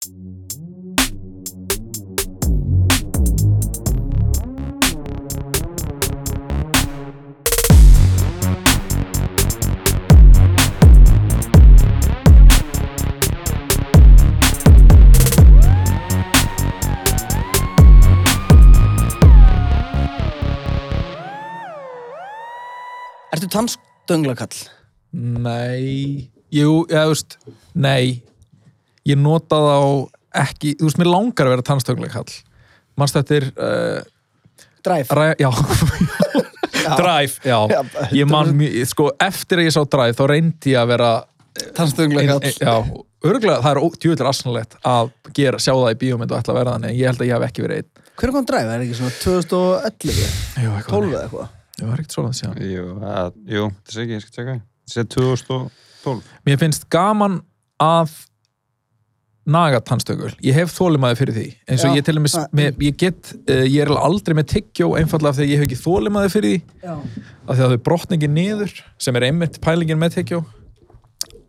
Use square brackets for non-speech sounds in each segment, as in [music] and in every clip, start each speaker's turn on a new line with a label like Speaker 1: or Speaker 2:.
Speaker 1: Ertu tannstöngla-kall?
Speaker 2: Nei, jú, þú veist, nei, ég nota þá ekki, þú veist, mér langar að vera tannstönglega kall. Manst þetta er, uh,
Speaker 1: Drive?
Speaker 2: ræ, [laughs] já, Drive, já,
Speaker 1: Já,
Speaker 2: ég man mjög, sko, eftir að ég sá Drive, þá reyndi ég að vera,
Speaker 1: Tannstöngla-kall?
Speaker 2: ein- já, örgulega, það er djúvillir asnalegt að gera, sjá það í bíómynd og ætla að vera þannig, ég held að ég hef ekki verið einn.
Speaker 1: Hver kom Drive? Er ekki svona 2011?
Speaker 2: Jú, eitthvað
Speaker 1: 12 eða eitthvað?
Speaker 2: Jú, það er ekkert svona að sjá.
Speaker 3: Jú, að, jú, það sé ekki, ég skal tjekka Það sé 2012
Speaker 2: Mér finnst gaman að naga tannstöngul. Ég hef þólimaði fyrir því. Eins og
Speaker 1: Já,
Speaker 2: ég til dæmis,
Speaker 1: það-
Speaker 2: með, ég get, uh, ég er aldrei með tyggjó einfallega af því að ég hef ekki þólimaði fyrir því.
Speaker 1: Já.
Speaker 2: Af því að þau brotna ekki niður, sem er einmitt pælingin með.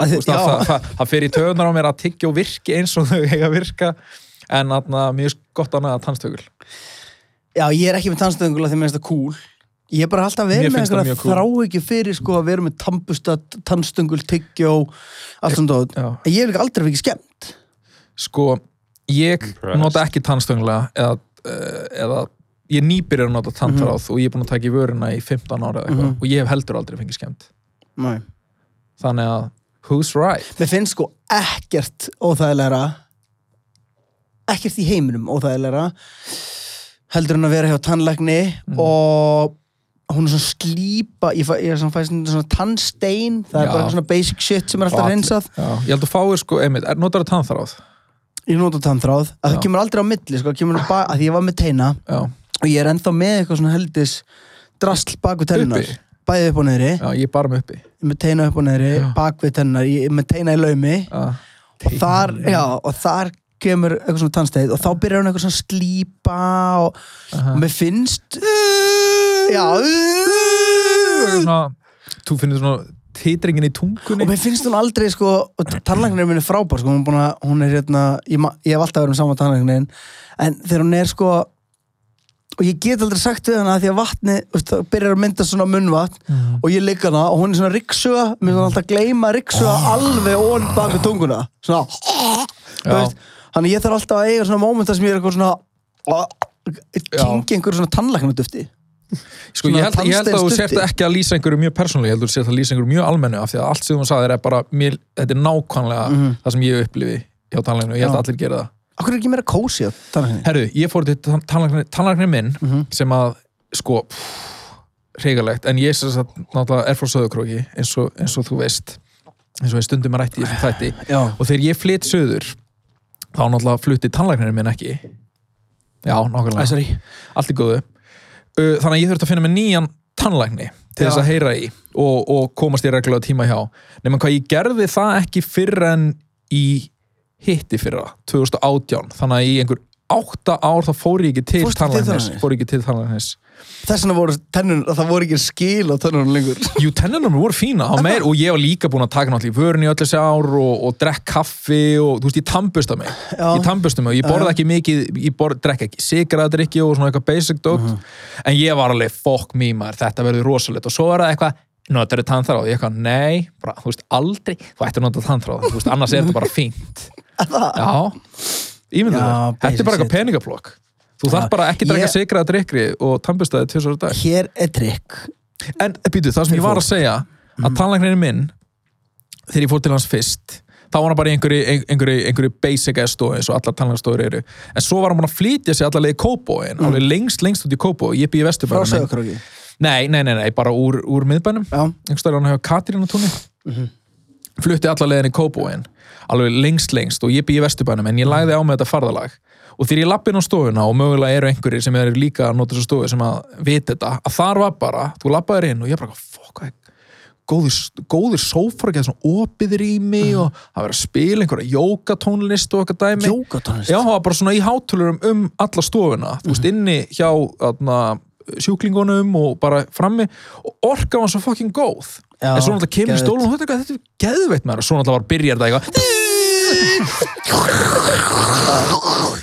Speaker 1: Að þið-
Speaker 2: að
Speaker 1: Já,
Speaker 2: Það, það, það fer í töðunar á mér að tyggjó virki eins og þau að virka. En atna, mjög gott að naga tannstöngul.
Speaker 1: já, ég er ekki með tannstöngla þegar mér finnst það cool. Ég er bara alltaf verið með
Speaker 2: það
Speaker 1: einhverja þrá ekki fyrir sko að vera með tampusta, tannstöngul, tyggjó, allt svona ég hef aldrei fikið skemmt.
Speaker 2: Sko, ég
Speaker 3: Impressed.
Speaker 2: nota ekki tannstöngla eða, uh, eða ég nýbyrjar að nota tannþráð og ég er búin að taka í vöruna í 15 ára eða eitthvað
Speaker 1: Mhm.
Speaker 2: og ég hef heldur aldrei fengið skemmt.
Speaker 1: Nei.
Speaker 2: Þannig að, who's right?
Speaker 1: Mér finnst sko ekkert óþægilegra ekkert í heiminum óþægilegra heldur en að vera hjá tannlækni
Speaker 2: Mm.
Speaker 1: og hún er svona slípa ég, fæ, ég er svona fæst svona tannstein það er
Speaker 2: Já.
Speaker 1: bara svona basic shit sem er alltaf
Speaker 2: Já, ég held að fáir sko, einmitt, er notar það tannþráð?
Speaker 1: Ég nota tannþráð, að það
Speaker 2: Já.
Speaker 1: kemur aldrei á milli sko, það kemur bara, að því ég var með teina.
Speaker 2: Já,
Speaker 1: og ég er ennþá með eitthvað svona heldis drasl bak við tennar
Speaker 2: Uppi?
Speaker 1: bæði upp og neðri,
Speaker 2: já, ég bara með uppi.
Speaker 1: ég er með teina upp og neðri
Speaker 2: Já.
Speaker 1: bak við tennar, ég er með teina í laumi.
Speaker 2: Já,
Speaker 1: og þar, já, og þar kemur eitthvað svona tannsteið og þá byrjar hún eitthvað svona slípa og,
Speaker 2: Aha.
Speaker 1: og mér finnst já.
Speaker 2: Svona, þú finnir svona titringin í tungunni.
Speaker 1: og mér finnst hún aldrei sko og tannlæknir minn er frábær sko. Hún, er að, hún er hérna, ég, ég hef alltaf verið með sama tannlæknin en þegar hún er sko og ég get aldrei sagt við hana að því að vatni það byrjar að mynda svona munnvatn
Speaker 2: Mhm.
Speaker 1: og ég ligg hana og hún er svona ryggsuga mér finnst hún alltaf gleyma ryggsuga alveg ón bak við tunguna. Svona veist, þannig ég þarf alltaf að eiga svona mómenta sem ég er eitthvað svona kingi einhverju svona tannlæknadufti
Speaker 2: Sko, ég held, ég held að þú sért ekki að lýsa einhverju mjög persónulega, ég held að þú sért að lýsa einhverju mjög almennu af því að allt sem þú sagðir er bara, mér, þetta er nákvæmlega
Speaker 1: Mhm.
Speaker 2: það sem ég upplifi hjá tannlæknu og ég held að allir gera það.
Speaker 1: Akkur er ekki meira kósi á tannlækninni?
Speaker 2: Herru, ég fór til tannlækni minn
Speaker 1: Mhm.
Speaker 2: sem að, sko, hrigalegt, en ég náttúrulega er frá Söðukróki, eins og, eins og þú veist, eins og við stundum að rætti þætti og þegar ég flytt söður, þá náttúrulega flutti tannlæknirinn minn ekki. Já, nákvæmlega. Allt í góðu. Uh, Þannig að ég þurfti að finna mig nýjan tannlækni til þess að heyra í og, og komast í reglulega tíma hjá. Nefnum hvað ég gerði það ekki fyrr en í hitti fyrra, 2018. Þannig að í einhver átta ár þá fór ég ekki til tannlæknis. Fór ég ekki til tannlæknis.
Speaker 1: Þess vegna voru tennun, það voru ekki skil á tennunum lengur.
Speaker 2: Jú, tennunum voru fína á meir og ég var líka búin að taka náttúrulega í vörun í öll þessi ár og, og drekk kaffi og þú veist, ég tambusta mig.
Speaker 1: Já.
Speaker 2: Ég tambusta mig og ég borða ekki mikið, ég borð, drekk ekki sigraðdrykki og svona eitthvað basic dot en ég var alveg, fokk me maður, þetta verður rosalegt og svo var það eitthvað, notar þið tannþráð? Ég eitthvað, nei, bara, þú veist, aldrei, þú ættir að nota tannþráð, annars er þetta bara fínt. [laughs] Já, ímyndu það, þetta er bara eitthvað peningaplokk. Þú
Speaker 1: Já.
Speaker 2: þarf bara ekki að drekka
Speaker 1: Ég-
Speaker 2: sigraðdrykki og tambustaði tvisar á dag.
Speaker 1: Hér er trikk.
Speaker 2: En býtu, það sem ég var að segja
Speaker 1: Mhm.
Speaker 2: að tannlæknirinn minn þegar ég fór til hans fyrst þá var hann bara í einhverju, einhverju, einhverju basic stofu eins og allar tannlæknastofur eru en svo var hann búin að flytja sig allar leið í Kópóin alveg lengst, lengst út í Kópó ég býði
Speaker 1: Frá
Speaker 2: vesturbænum
Speaker 1: sögurkróki.
Speaker 2: nei, nei, nei, nei, bara úr, úr miðbænum
Speaker 1: Já.
Speaker 2: einhverstaður hann hefur Katrín á túnni
Speaker 1: Mhm.
Speaker 2: Flutti allar leiðin í Kópóin alveg lengst, lengst og ég býði vesturbænum en ég lagði á með þetta farðalag og þegar ég lappi inn á stofuna og mögulega eru einhverjir sem eru líka að nota þessu stofu sem að vita þetta, að þar var bara þú lappaðir inn og ég bara, fokk, góður, góður sófar, ekki svona opið rými og það verið að spila einhverja jókatónlist og eitthvað dæmi.
Speaker 1: Jókatónlist.
Speaker 2: Já, það var bara svona í hátölurum um alla stofuna, þú veist, inni hjá atna, sjúklingunum og bara frammi. Og orka var svo fucking góð
Speaker 1: Já,
Speaker 2: en svo náttúrulega kemur í
Speaker 1: geðveikt.
Speaker 2: stólun og þetta, er er geðveitt með það, svo náttúrulega var byrjar þetta eitthvað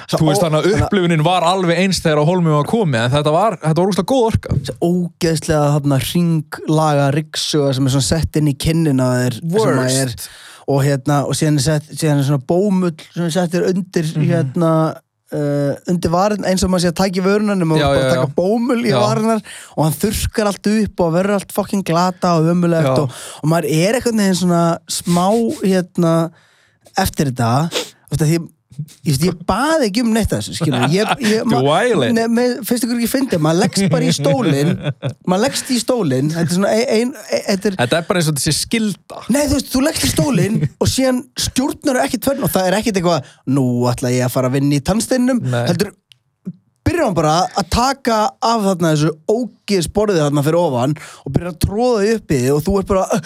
Speaker 2: þú veist þannig að upplifunin var alveg eins þegar á holmi var komið en þetta var, þetta var úrslag góð orka
Speaker 1: ógeðslega þarna ringlaga ryggsuga sem er svona sett inn í kinnina að
Speaker 2: Worst.
Speaker 1: er, og hérna og síðan er, sett, síðan er svona bómull sem er settir undir
Speaker 2: Mhm.
Speaker 1: hérna uh, undir varin eins og maður sé að í vörunanum og
Speaker 2: Já,
Speaker 1: bara
Speaker 2: já,
Speaker 1: taka
Speaker 2: já.
Speaker 1: bómull í
Speaker 2: Já.
Speaker 1: varinar og hann þurrkar allt upp og verður allt fucking glata og ömulegt og, og maður er eitthvað neginn svona smá hérna eftir þetta því Ég, ég baði ekki um neitt þessu [laughs] með, finnst ykkur ekki fyndið, maður leggst bara í stólinn. Maður leggst í stólinn. Þetta er þetta er
Speaker 2: þetta er bara eins og þessi skilda
Speaker 1: Nei, þú veist, þú leggst í stólinn og síðan stjórnar ekki tvörn og það er ekkit eitthvað nú ætla ég að fara að vinna í tannsteinnum heldur byrjar hann bara að taka af þarna þessu ógið sporðið þarna fyrir ofan og byrjar að tróða því upp í þig og þú ert bara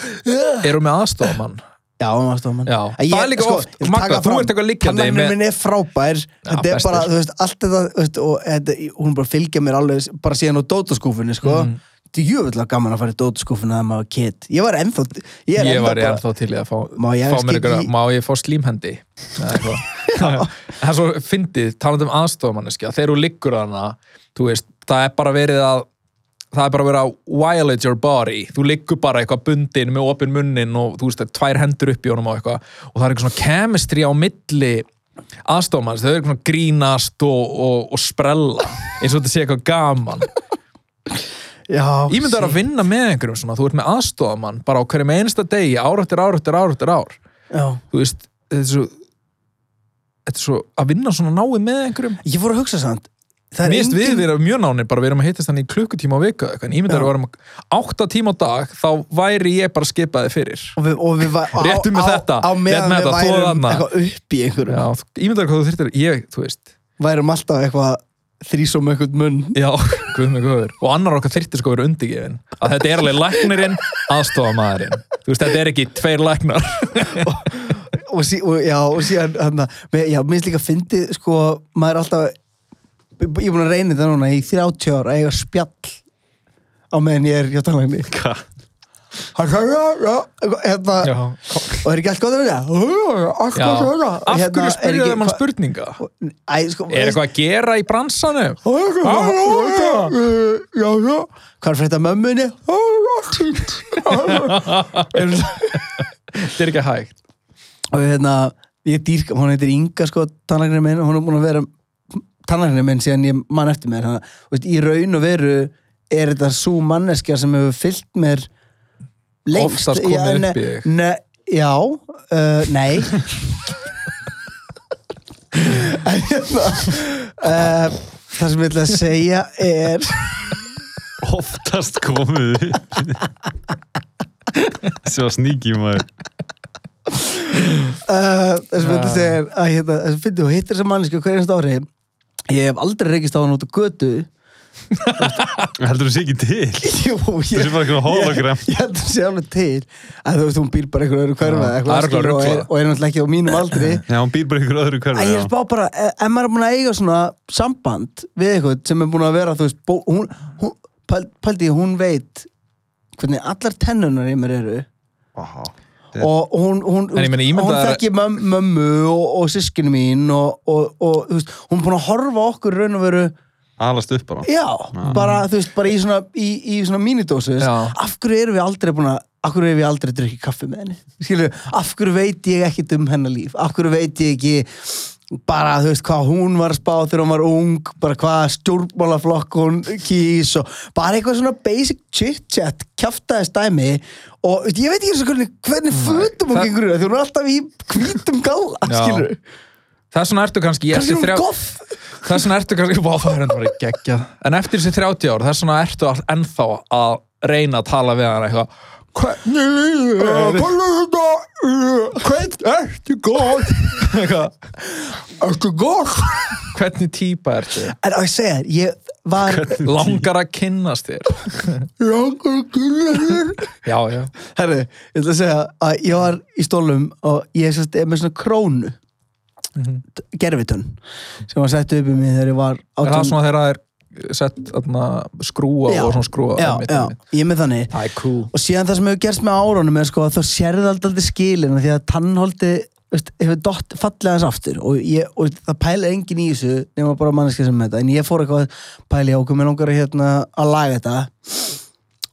Speaker 2: erum við aðstofamann
Speaker 1: Já, hann var stofmann
Speaker 2: Já, það er líka oft- Magga, þú ert eitthvað liggjandi
Speaker 1: Tannarinn
Speaker 2: með-
Speaker 1: minn er frábær Þetta er
Speaker 2: bestur.
Speaker 1: bara, þú veist, allt þetta þú veist, og þetta, hún bara fylgja mér alveg bara síðan á dótaskúfunni, sko
Speaker 2: Mm.
Speaker 1: Þetta er jöfnvöldlega gaman að fara í dótaskúfunni að maður var kid Ég var ennþá Ég, er
Speaker 2: ég
Speaker 1: ennþá
Speaker 2: var ég
Speaker 1: bara-
Speaker 2: ennþá til í að fá,
Speaker 1: Má ég
Speaker 2: fá mér
Speaker 1: ekki
Speaker 2: ykkur,
Speaker 1: í-
Speaker 2: má ég fá slímhendi Eða eitthvað. [laughs] það er svo fyndið, talandi um aðstofamanniski þegar þú liggur hana þú veist, það er bara verið að það er bara að violate your body. Þú liggur bara eitthvað bundin með opin munnin og þú veist, það er tvær hendur upp í honum og eitthvað. Og það er eitthvað svona chemistry á milli aðstofamanns, þau eru eitthvað grínast og, og, og sprella eins og þetta sé eitthvað gaman.
Speaker 1: Já,
Speaker 2: Ímyndar að vinna með einhverjum svona, þú ert með aðstofamann bara á hverjum einsta degi, ár eftir ár eftir ár ár, þú veist þetta er svo, þetta er svo að vinna svona náið með einhverjum.
Speaker 1: Ég fór að hugsa samt Það
Speaker 2: Mér finnst við vera mjög nánir, bara við erum að hittast þannig klukkutíma á viku, eitthvað, en ímyndar
Speaker 1: Já.
Speaker 2: að við varum átta tíma á dag, þá væri ég bara skipaði fyrir.
Speaker 1: Og við, og við var, á,
Speaker 2: Réttu mér
Speaker 1: á,
Speaker 2: þetta,
Speaker 1: á
Speaker 2: rétt
Speaker 1: meðan
Speaker 2: með
Speaker 1: við værum eitthvað upp í einhverjum.
Speaker 2: Já, ímyndar hvað þú þurftir, ég, þú veist.
Speaker 1: Værum alltaf eitthvað þrísom einhvern munn.
Speaker 2: Já, [laughs] guð mig guður og annar okkar þyrfti sko að vera undirgefin að þetta er alveg læknirinn, aðstofamaðurinn þú veist, þetta er ekki tveir læknar. [laughs]
Speaker 1: Og, sí, og, já, og síðan hana, með, já, minnst líka fyndið sko, maður alltaf ég er búin að reyna þetta núna í 30 ára að eiga spjall á meðan ég er hjá
Speaker 3: Hvað?
Speaker 1: hérna, og er ekki allt gott að vera? Allt gott að vera
Speaker 2: af hverju
Speaker 1: er
Speaker 2: spyrjaðu hann
Speaker 1: hva-
Speaker 2: spurninga?
Speaker 1: Æ, sko,
Speaker 2: Er eitthvað að gera í
Speaker 1: já Hvað er fyrir þetta mömmunni?
Speaker 2: Þetta er ekki hægt.
Speaker 1: Og hérna, ég dýrka, hún heitir Inga sko, tannlæknir minn, hún er búin að vera tannlæknir minn síðan ég mann eftir mér þannig, að, veist, í raun og veru er þetta svo manneskja sem hefur fyllt mér lengst
Speaker 2: Oftast komið upp í þig.
Speaker 1: ne, Já, uh, nei. En hérna uh, það sem ég ætla að segja er
Speaker 3: Oftast komið Svo sníki maður.
Speaker 1: Uh, það sem ég ætla að segja er að hérna, það finnir þú hittir þessa manneskja hverjast ári ég hef aldrei reykist á hann út á götu.
Speaker 3: Heldur þú sé ekki til? [laughs]
Speaker 1: Jú, ég,
Speaker 3: Þessi bara eitthvað hologram.
Speaker 1: Ég, ég held að sé alveg til. Að þú veist, hún býr bara einhverju öðru hverfa eitthvað og, er, náttúrulega ekki á mínum aldri.
Speaker 3: Já, hún býr bara ykkur öðru
Speaker 1: að
Speaker 3: hverfi
Speaker 1: ég spá bara, e- ef maður er búin að eiga svona samband við eitthvað sem er búin að vera þú veist, bó, hún, hún pæl, pældi ég, hún veit hvernig allar tennunar í mér eru.
Speaker 3: Já
Speaker 1: og hún, hún,
Speaker 2: ég
Speaker 1: hún
Speaker 2: ímyndaðu þér-
Speaker 1: þekki möm, mömmu og, og sískinu mín og, og, og veist, hún er búin að horfa okkur raun og veru
Speaker 3: Alast upp bara
Speaker 1: Já, bara, þú veist, bara í svona, svona mínidósis,
Speaker 2: Já.
Speaker 1: af hverju erum við aldrei búin að, af hverju erum við aldrei drukkið kaffi með henni? Af hverju veit ég ekkit um hennar líf? Af hverju veit ég ekki bara, þú veist, hvað hún var að spá þegar hún var ung, bara hvað stjórnmálaflokk hún kýs og bara eitthvað svona basic chit-chat, kjaftaðist dæmi og veist, ég veit ekki eins og hvernig, hvernig fötum hún
Speaker 2: það-
Speaker 1: gengur því hún er alltaf í hvítum galla, skilur.
Speaker 2: Þess vegna ertu kannski
Speaker 1: Kannski hún
Speaker 2: þrjá
Speaker 1: goth.
Speaker 2: Þess vegna ertu kannski það er En eftir þessi 30 ár, þess vegna ertu all- ennþá að reyna að tala við hann eitthvað Hvernig líður þér?
Speaker 1: Hvernig þetta,
Speaker 2: Hvernig ertu góð?
Speaker 1: Ertu góð?
Speaker 2: Hvernig típa ertu?
Speaker 1: En að ég segja þér, ég var
Speaker 2: Langar að kynnast þér
Speaker 1: langar að kynna þér.
Speaker 2: Já, já
Speaker 1: Herri, ég ætla að segja að ég var í stólum og ég sérst er með svona krónu,
Speaker 2: Mhm.
Speaker 1: gerfitun, sem var sett upp í mig þegar ég var
Speaker 2: Er það svona þegar það er sett atna, skrúa
Speaker 1: Já.
Speaker 2: og skrúa
Speaker 1: Já,
Speaker 2: einmitt,
Speaker 1: já,
Speaker 2: einmitt.
Speaker 1: ég með þannig.
Speaker 2: Er cool
Speaker 1: Og síðan það sem hefur gerst með árunum er sko að þá sérði alltaf skilin því að tannholdi veist, hefur dott fallið hans aftur og, ég, og það pæla engin í þessu nema bara manneski sem með þetta en ég fór eitthvað að pæla í okkur með langar hérna, að laga þetta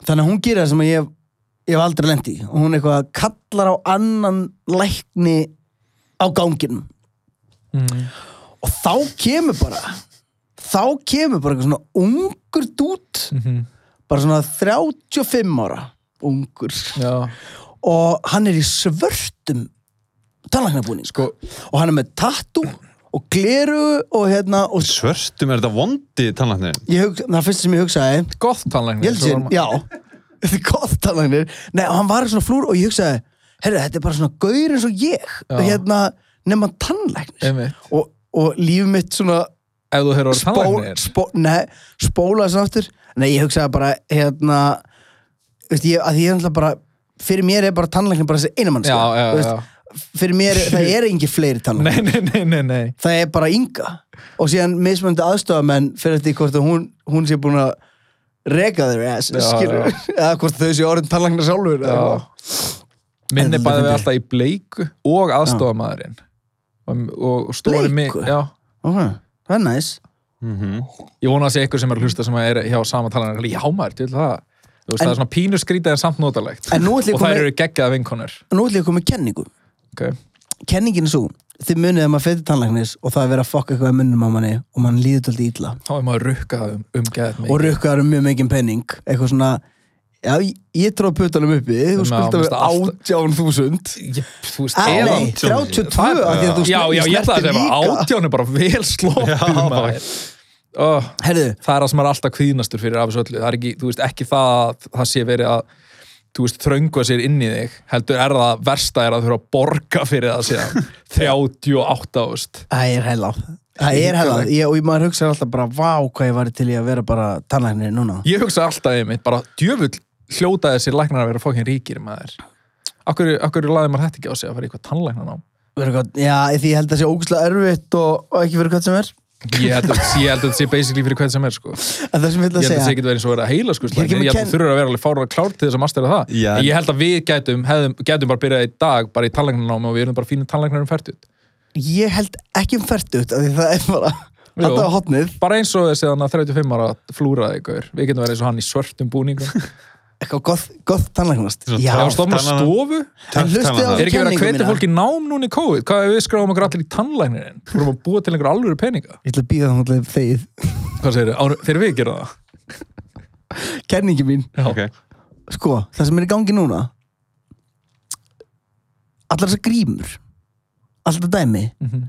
Speaker 1: þannig að hún gerir það sem ég hef aldrei lendi og hún eitthvað kallar á annan lækni á ganginum
Speaker 2: mm.
Speaker 1: og þá kemur bara þá kemur bara eitthvað svona ungur dút
Speaker 2: Mhm.
Speaker 1: bara svona 35 ára ungur.
Speaker 2: Já,
Speaker 1: og hann er í svörtum tannlæknabúning.
Speaker 2: Sko
Speaker 1: og hann er með tattoo og gleru og hérna og
Speaker 3: Svörstum er þetta vondi
Speaker 1: hug, það fyrst sem ég hugsaði.
Speaker 2: Gott [laughs]
Speaker 1: er gott tannlæknir. Nei, og hann var svona flúr og ég hugsaði herri, þetta er bara svona gaur eins og ég. Hérna, nema tannlæknir.
Speaker 2: Einmitt.
Speaker 1: og, og líf mitt svona
Speaker 2: Ef þú hefur orðið tannlæknir?
Speaker 1: spó, nei, spólaði svona aftur. Nei, ég hugsaði bara hérna veist, ég, að ég alltaf bara fyrir mér er bara tannlæknir bara þessi einu mann
Speaker 2: Já, já, já.
Speaker 1: fyrir mér, [laughs] það er engin fleiri tannlæknir
Speaker 2: Nei, nei, nei, nei, nei.
Speaker 1: Það er bara ynga og síðan mismöndi aðstofamenn fyrir því hvort hún, hún sé búin að reka þeir ass,
Speaker 2: Já,
Speaker 1: skilur [laughs] eða hvort þau sé orðin tannlæknar sjálfur.
Speaker 2: Minni bæði við alltaf í bleiku og aðstofamæðurinn og, stóri mig? Já,
Speaker 1: Ok, það er næs
Speaker 2: ég vona að sé ykkur sem er að hlusta sem er hjá sama talanir Já maður, til það. Þú veist,
Speaker 1: En-
Speaker 2: það er svona pínu skrítið en samt notalegt.
Speaker 1: En
Speaker 2: og
Speaker 1: komi-
Speaker 2: eru geggjaða vinkonur.
Speaker 1: Nú ætlum ég að koma með kenningu.
Speaker 2: Okay.
Speaker 1: kenningin er svo, þið munið að maður fyrir tannlæknis og það er verið að fokka eitthvað í munnum á manni og mann líður tóldi ítla
Speaker 2: Þá er maður rukkað um, um
Speaker 1: og rukkaður um mjög mikið penning eitthvað svona Já, ég, ég tróð putanum uppi, þú
Speaker 2: alltaf-
Speaker 1: átján þúsund.
Speaker 2: Þú veist, eða-
Speaker 1: nei, 32
Speaker 2: Það er-
Speaker 1: af því að þú
Speaker 2: Já, já, ég ætla að segja
Speaker 1: líka.
Speaker 2: átján er bara vel sloppið oh, Það er það sem er alltaf kvíðnastur fyrir af þessu öllu. Það er ekki, þú veist, ekki það að það sé verið að þú veist, þröngva sér inn í þig heldur er það versta er að þurfa að borga fyrir það síðan. [laughs] 38 ást
Speaker 1: Það er hella. Það er ég, og maður hugsa alltaf bara vá hvað ég var til í að vera bara tannlæknir núna.
Speaker 2: Ég hugsa alltaf einmitt, bara djöfull hljóta þessir læknar að vera fókin ríkir maður. Akkur, akkur laði maður þetta ekki á sig að fara eitthvað tannlæknar á
Speaker 1: Já, því ég held að það sé ógustlega erfitt og, og ekki verið hvað sem er.
Speaker 2: Ég held að ég held að þetta sé basically fyrir hvað sem er sko.
Speaker 1: En það sem ég
Speaker 2: Ég held
Speaker 1: að
Speaker 2: að það sé
Speaker 1: segja
Speaker 2: ekki verið og verið að heila sko
Speaker 1: kemur
Speaker 2: Ég held að þú þurfur að vera alveg fára klárt til þess að mastera það.
Speaker 3: Já,
Speaker 2: ég held að við gætum, hefðum, gætum bara byrjað í dag bara í tannlæknarnámi og við erum bara fínir tannlæknar um færtut
Speaker 1: Ég held ekki um af því það er bara hotnið.
Speaker 2: Bara eins og þannig að 35 ára flúraði ykkur Við getum verið eins og hann í svörtum búningum [laughs]
Speaker 1: Eitthvað gott, gott tannlæknast. Já,
Speaker 2: stofna stofu Er ekki verið að hvetja fólk í nám núna í COVID? Hvað ef við skráum okkur allir í tannlæknirinn? Þú erum að búa til einhver alvöru peninga?
Speaker 1: Ég ætla að býða það náttúrulega þegið.
Speaker 2: Hvað segir þið? Þegar við gera það?
Speaker 1: Kenningi mín.
Speaker 3: Ok,
Speaker 1: Sko, það sem er í gangi núna Allar þessar grímur Alltaf dæmi
Speaker 2: Mhm.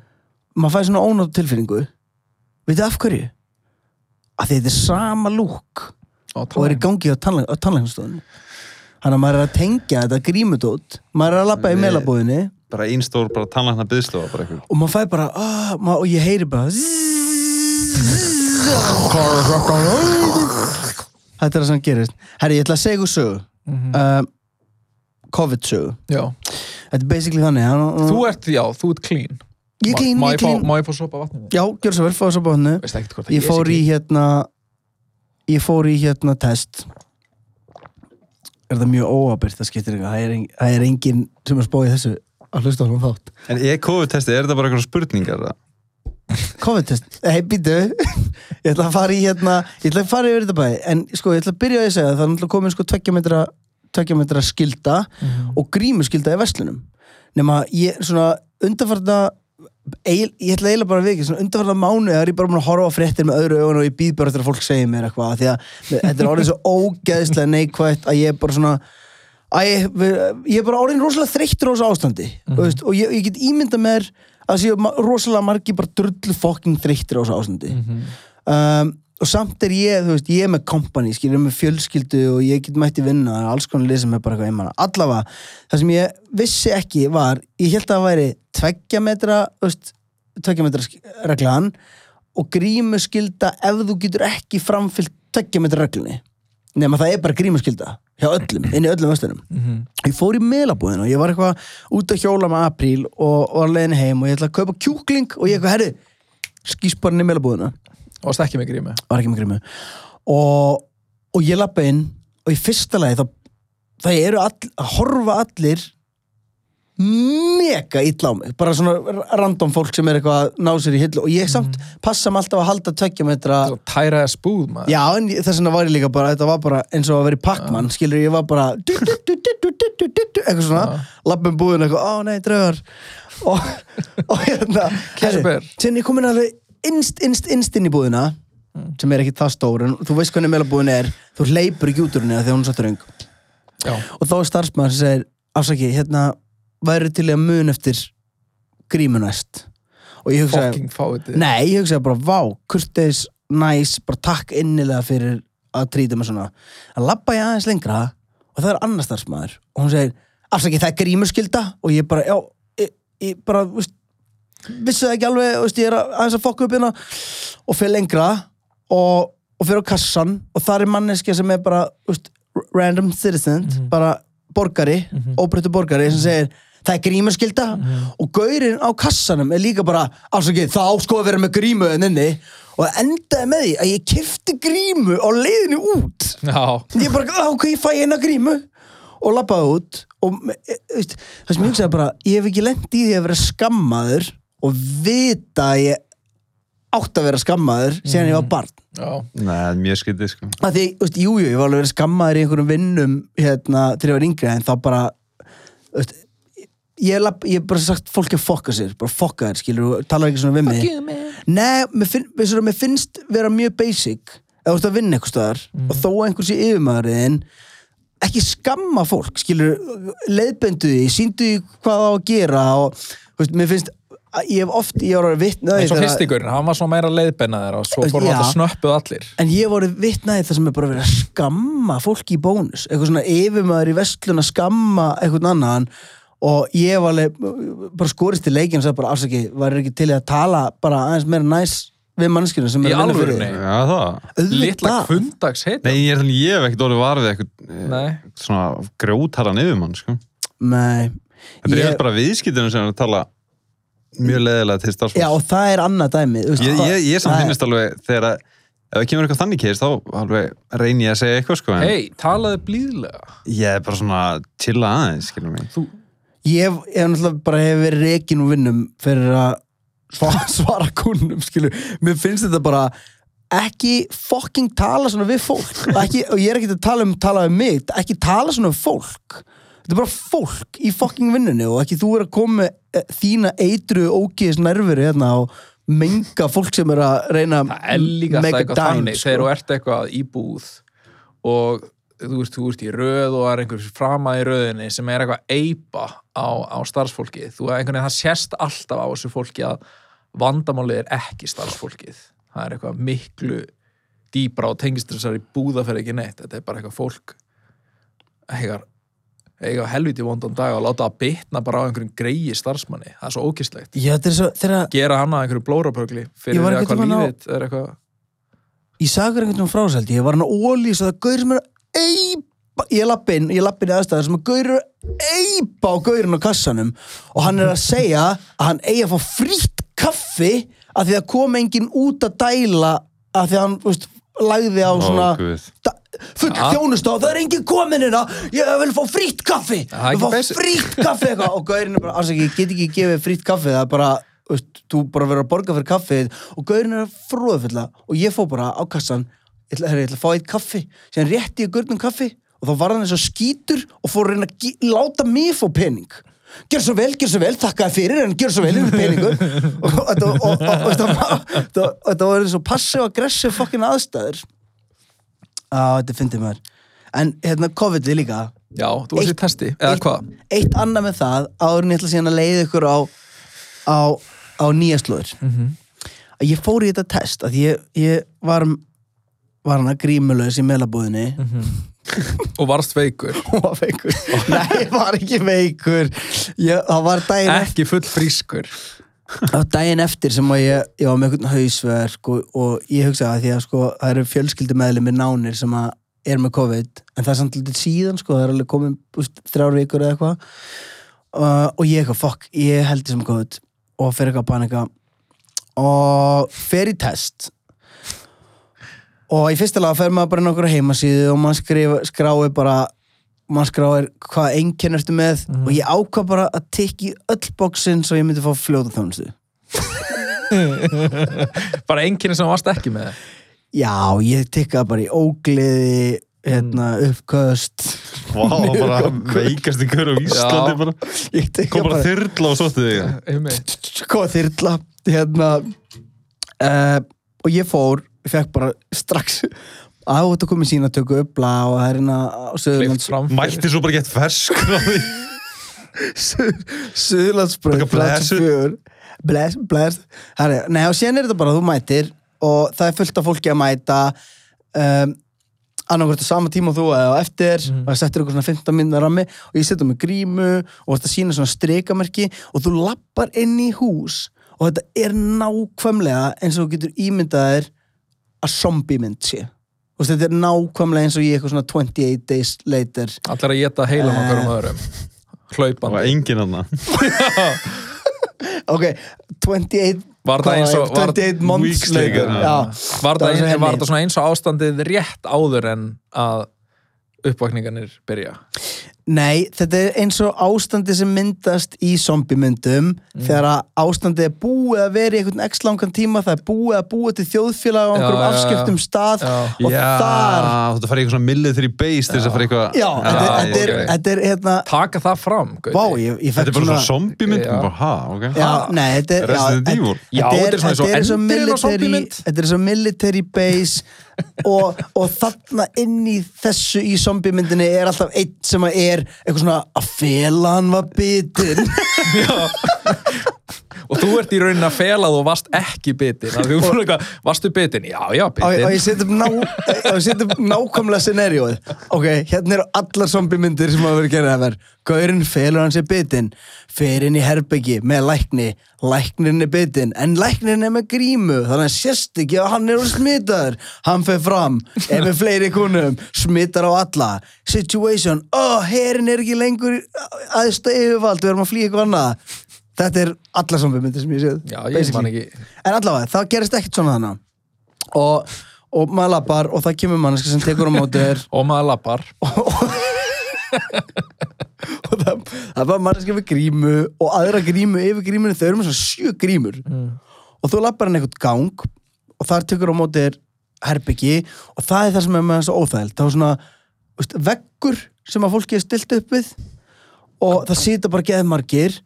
Speaker 1: Maður fæði svona ónátt tilfinningu Veitu af hverju? Að þetta er sama lúk og er í gangi á tannlæk- á tannlæknastofunni. Þannig að maður er að tengja þetta grímudót maður er að labba í melabúðinni
Speaker 3: bara einstór bara tannlækna eitthvað.
Speaker 1: Og maður fæði bara ah, maður, og ég heyri bara Þetta er það sem gerist. Herri, ég ætla að segja ykkur sögu.
Speaker 2: Mhm.
Speaker 1: uh, COVID sögu. Þetta er basically þannig hann,
Speaker 2: Þú ert, já, þú ert clean.
Speaker 1: Ég
Speaker 2: Má
Speaker 1: ég
Speaker 2: fá-
Speaker 1: clean.
Speaker 2: Má ég fá sopa vatnið?
Speaker 1: Já, gjör svo vel,
Speaker 2: ekkert hvort að
Speaker 1: Ég fór í hérna Ég fór í hérna test. Er það mjög óabyrt það skiptir eitthvað Það er, en, það er enginn sem er spóið þessu. Að hlusta á hún þátt.
Speaker 3: En er COVID-testi, er þetta bara eitthvað spurningar? eða?
Speaker 1: COVID-test, hei býtu Ég ætla að fara í hérna Ég ætla að fara yfir þetta bæði En sko, ég ætla að byrja að ég segja Það er náttúrulega komin sko tveggja metra tveggja metra skilda
Speaker 2: Mhm.
Speaker 1: og grímuskilda í verslunum. Nema ég svona undarfarna eil, ég ætla eiginlega bara að vikið svona undarfarna mánu er ég bara að horfa fréttir með öðru augun og ég býð bara eftir að fólk segja mér eitthvað því að þetta er orðið svo ógeðslega neikvætt að ég er bara svona að ég, ég er bara orðin rosalega þreyttur á þessu ástandi mm veist, og ég, ég get ímynda mér að séu rosalega margi bara drullu fokking þreyttur á þessu ástandi
Speaker 2: Mhm.
Speaker 1: um, og samt er ég, þú veist, ég er með kompani skilur með fjölskyldu og ég get mætti vinna er alls konar lið sem er bara eitthvað einmann allavega, það sem ég vissi ekki var ég held að það væri tveggja metra þú veist, tveggja metra reglan og grímuskylda ef þú getur ekki framfyllt tveggja metra reglunni. Nema það er bara grímuskylda hjá öllum, inn í öllum vestunum
Speaker 2: Mhm.
Speaker 1: ég fór í meðlabúðin og ég var eitthvað út að hjóla með apríl og var leiðin heim og ég ætla að kaupa kjúkling og ég eitthvað, herri
Speaker 2: og varst ekki með grímu?
Speaker 1: Var ekki með grímu. Og, og ég lappa inn og í fyrsta lagi þá það eru all, að horfa allir mega ítla á mig. Bara svona random fólk sem er eitthvað að ná sér í hillu. Og ég samt mm. passa mig alltaf að halda tökja metra
Speaker 2: tæra eða spúð maður.
Speaker 1: Já en þess vegna var ég líka bara þetta var bara eins og að vera í pakkmann skilur ég var bara du, du, du, eitthvað svona. Lappum búin eitthvað ó nei draugar. Og, og hérna
Speaker 2: Kisper. herri,
Speaker 1: sinni ég kom inn alveg innst, innst, innst inn í búðina sem er ekki það stór, en þú veist hvernig meðlabúðin er þú hleypur ekki út úr henni að hún er svo þröng. Og þá er starfsmaður sem segir afsaki, hérna, væri til að mun eftir grímu næst? Og ég hugsaði, Nei, ég hugsaði bara, vá, kurteis, næs, bara takk innilega fyrir að trýta mig svona. Að labba ég aðeins lengra og það er annar starfsmæður og hún segir, afsakið, það er grímuskylda og ég bara, já, ég, ég bara, veist, vissi það ekki alveg, veist, ég er að- aðeins að fokka upp hérna og fyrir lengra og, og fyrir á kassan og það er manneskja sem er bara, veist, random citizen, bara borgari, óbreyttu borgari sem segir, það er grímuskylda. Og gaurinn á kassanum er líka bara afsakið, það ásko að vera með grímu en inni. Og það endaði með því að ég kifti grímu á leiðinu út.
Speaker 2: Já,
Speaker 1: ég bara, "Á, ok, ég fæ eina grímu. Og lappaði út og e, e, veist, það sem ég hugsaði bara ég hef ekki lent í því að vera skammaður og vita að ég átt að vera skammaður síðan ég var barn.
Speaker 2: Já,
Speaker 3: Nei, mjög skytið sko.
Speaker 1: Að því, veist, jú, jú, ég var alveg verið skammaður í einhverjum vinnum hérna, til ég var yngri en þá bara veist, ég hef bara sagt fólki að fokka sér, bara fokka þér skilur, og talar ekki svona við mig. Nei, mér, finn, mér, svona, mér finnst vera mjög basic ef þú ert að vinna eitthvað stöðar og þó að einhvers í yfirmaðurinn ekki skamma fólk, skilur leiðbendu því, síndu því hvað það á að gera og, veist, mér finnst að ég hef oft, ég var að vitna
Speaker 2: eins og fyrstigurinn, hann var svo meira leiðbennaðir og svo fór hann að snöppuð allir.
Speaker 1: En ég voru vitnaði það sem er bara verið að skamma fólki í bónus, eitthvað svona yfirmaður í vestlun að skamma eitthvað annan og ég var alveg bara skorist í leikinn og sagði bara afsaki, var ekki til að tala bara aðeins meira næs við mannskjörnum sem er að vinna fyrir þig.
Speaker 3: Já, það.
Speaker 2: Litla kundags heit
Speaker 3: Nei, ég er hef ekkert orðið varfið eitthvað
Speaker 2: Nei.
Speaker 3: svona grjótara sko.
Speaker 1: Nei.
Speaker 3: Þetta er
Speaker 1: Ég-
Speaker 3: ég... bara viðskiptunum sem er að tala mjög leðilega til
Speaker 1: Já,
Speaker 3: starfsfólks
Speaker 1: og það er annað dæmi. þú veist,
Speaker 3: Ég, ég, ég samt finnist alveg þegar að ef það kemur eitthvað þannig keist þá alveg reyni ég að segja eitthvað sko en
Speaker 2: hei, talaði blíðlega
Speaker 3: ég er bara svona chilla aðeins, skilur mig
Speaker 2: þú,
Speaker 1: Ég hef, ég náttúrulega bara hef verið reikin úr vinnum fyrir að [laughs] svara, svara kunnum, skilur. Mér finnst þetta bara ekki fucking tala svona við fólk. Ekki, og ég er ekki að tala um, tala um mig, ekki tala svona við fólk. Þetta er bara fólk í fucking vinnunni og ekki þú er að koma eh, þína eitru ógiðis nervuru hérna og menga fólk sem er að reyna
Speaker 2: það líka alltaf
Speaker 1: make a
Speaker 2: eitthvað
Speaker 1: dime,
Speaker 2: þannig
Speaker 1: sko.
Speaker 2: þegar þú ert eitthvað í búð og þú veist, þú ert í röð og það er einhver framað í röðinni sem er eitthvað eipa á, á starfsfólkið. Þú er einhvern veginn, það sést alltaf á þessu fólki að vandamálið er ekki starfsfólkið. Það er eitthvað miklu dýbra og tengist þessar í búða fyrir ekki neitt, þetta er bara eitthvað fólk eitthvað eiga helviti vondan dag og láta það bitna bara á einhverjum greiði starfsmanni. Það er svo ókistlegt
Speaker 1: Já, þetta er svo, þegar
Speaker 2: gera hann að einhverju blórapögli fyrir
Speaker 1: var
Speaker 2: því að
Speaker 1: einhvern
Speaker 2: hvað
Speaker 1: tímann á-
Speaker 2: lífið er eitthvað
Speaker 1: ég sagði einhvern veginn frásældi, ég. Var hann á ólís og það gaur sem er að eipa ég lappi inn, ég lappi inn í aðstæður sem að gaur að eipa á gaurinn á kassanum og hann er að segja að hann eigi að fá frýtt kaffi að því að kom enginn út að dæla að því að hann, veist, lagði á svona da- full
Speaker 2: Ja.
Speaker 1: þjónust á, það er enginn komin hérna ég vil fá frýtt kaffi
Speaker 2: er
Speaker 1: ég
Speaker 2: ekki
Speaker 1: fá frýtt kaffi eitthvað og gaurinn er bara, afsaki, ég get ekki gefið frýtt kaffi það er bara, veist, þú bara verður að borga fyrir kaffið og gaurinn er fróðfulla og ég fór bara á kassan ég ætla, herri, ég ætla að fá eitt kaffi síðan rétti ég gaurnum kaffi og þá var hann eins og skítur og fór að reyna að láta mig fá pening Gjör svo vel, gjör svo vel, þakka þér fyrir en gjör svo vel yfir peningur og þetta var- eins og passiv aggressiv fokkin aðstæður þetta fyndi maður. En hérna COVID líka
Speaker 2: já, þú varst í testi, eða hvað?
Speaker 1: eitt annað með það áður en ég ætla síðan að leiða ykkur á á, á nýja slóður að ég fór í þetta test að ég, ég var var hann að grímulaus í meðlabúðinni
Speaker 2: og varst veikur. [laughs]
Speaker 1: Og var veikur. Nei, ég var ekki veikur. Ég, það var eftir
Speaker 2: ekki full frískur
Speaker 1: var daginn eftir sem ég, ég var með einhvern hausverk og, og ég hugsaði að því að sko, það eru fjölskyldumeðlumir nánir sem að er með COVID en það er samt litið síðan sko, það er alveg komin úst, þrjár vikur eða eitthvað. Uh, og ég eitthvað, fuck, ég held því sem COVID. Og fer eitthvað að panika. Og fer í test. Og í fyrsta lag fer maður bara inn á okkur heimasíðu og maður skrifa, skrái bara maður skráir hvað einkenn ertu með
Speaker 2: Mhm.
Speaker 1: og ég ákvað bara að tikki öll bóksinn svo ég myndi fá fljóta þjónustu [laughs]
Speaker 2: bara einkenni sem varst ekki með
Speaker 1: Já, ég tikkaði bara í ógleði hérna,
Speaker 2: Mm.
Speaker 1: uppköst
Speaker 3: Vá, [laughs] bara veikast ykkur á Íslandi bara.
Speaker 1: Ég
Speaker 3: Kom
Speaker 1: tikkaði
Speaker 3: bara þyrla og sótti þig. [laughs]
Speaker 1: Hvað þyrla hérna uh, og ég fór, ég fekk bara strax á þetta komið sína tökku upp blá og það er hérna.
Speaker 3: Mætti svo bara gett [laughs]
Speaker 1: Suðurlandsbröð
Speaker 3: Bara blessuð.
Speaker 1: Bless, bless Nei og síðan er þetta bara, þú mætir og það er fullt af fólki að mæta um, annarkvært á sama tíma og þú eða á eftir
Speaker 2: Mhm.
Speaker 1: og það settir eitthvað svona 15 minna rammi og ég setja með grímu og þetta sína svona strikamerki og þú lappar inn í hús og þetta er nákvæmlega eins og þú getur ímyndaðir að zombie mynd sé Veist, þetta er nákvæmlega eins og ég eitthvað svona 28 days later.
Speaker 2: Allir að geta heilan okkur um öðrum.
Speaker 3: Það
Speaker 2: hlaupandi.
Speaker 3: Var enginn hann [laughs]
Speaker 1: ok, 28
Speaker 2: Var það eins og- var-
Speaker 1: 28 months later já.
Speaker 2: var
Speaker 1: Það
Speaker 2: það,
Speaker 1: var
Speaker 2: það eins og ástandið rétt áður en að uppvakningarnir byrja
Speaker 1: Nei, þetta er eins og ástandi sem myndast í zombiemyndum
Speaker 2: Mm.
Speaker 1: þegar að ástandi er búið að vera í einhvern x langan tíma, það er búið að búið til þjóðfélag á einhverjum
Speaker 2: Já, já, já.
Speaker 1: afskiptum stað
Speaker 2: Já.
Speaker 1: og
Speaker 3: Já,
Speaker 1: þar
Speaker 3: þú fara í eitthvað svona military base til þess að fara eitthvað
Speaker 1: Já, þetta,
Speaker 2: Já,
Speaker 1: þetta, er, þetta er hérna
Speaker 2: taka það fram Gauti.
Speaker 1: Vá, ég, ég
Speaker 3: Þetta
Speaker 1: fekk
Speaker 3: er bara
Speaker 1: svona
Speaker 3: svona zombie mynd
Speaker 2: Já.
Speaker 3: bara, ha, ok
Speaker 1: Já, nei, þetta er
Speaker 3: Resident
Speaker 1: já,
Speaker 3: Evil.
Speaker 2: Já,
Speaker 1: þetta
Speaker 2: þetta er svona eins og
Speaker 1: þetta er
Speaker 2: endirinn á
Speaker 1: military
Speaker 2: zombiemynd.
Speaker 1: Þetta er svo military base [laughs] og, og þarna inn í þessu í zombiemyndinni er alltaf einn sem er eitthvað svona að fela hann var bitin [laughs]
Speaker 2: og þú ert í raunin að fela að þú varst ekki bitin. Þú fyrir eitthvað, varstu bitin? Já, já,
Speaker 1: og, og ég
Speaker 2: bitin
Speaker 1: ná, og ég set upp nákvæmlega scenarióið ok, hérna eru allar zombie-myndir sem hafa verið gerðið að verð Gaurinn felur hann sér bitin fer inn í herbyggi með lækni. Læknirinn er bitin, en læknirinn er með grímu þannig að sérst ekki að hann er úr smitaður. Hann fer fram, er með fleiri kunum smittar á alla. Situation, oh, herin er ekki lengur aðsta yfirvald, við erum að flýja eitthvað annað þetta er allar zombie-myndir sem ég séð
Speaker 2: Já, ég man ekki.
Speaker 1: En allavega, það gerist ekkert svona þannig og, og maður lappar og það kemur manneska sem tekur á móti þér. [laughs]
Speaker 2: Og maður lappar. [laughs]
Speaker 1: Og það, það er bara manneska með grímu og aðra grímu yfir grímunu, þau eru með svona sjö grímur. Og þú lappar hann einhvern gang og þar tekur á móti þér herbyggi. Og það er það sem er með þessu óþægild. Það er svona veist, veggur sem að fólki er stilt upp við. Og það sita bara geðmargir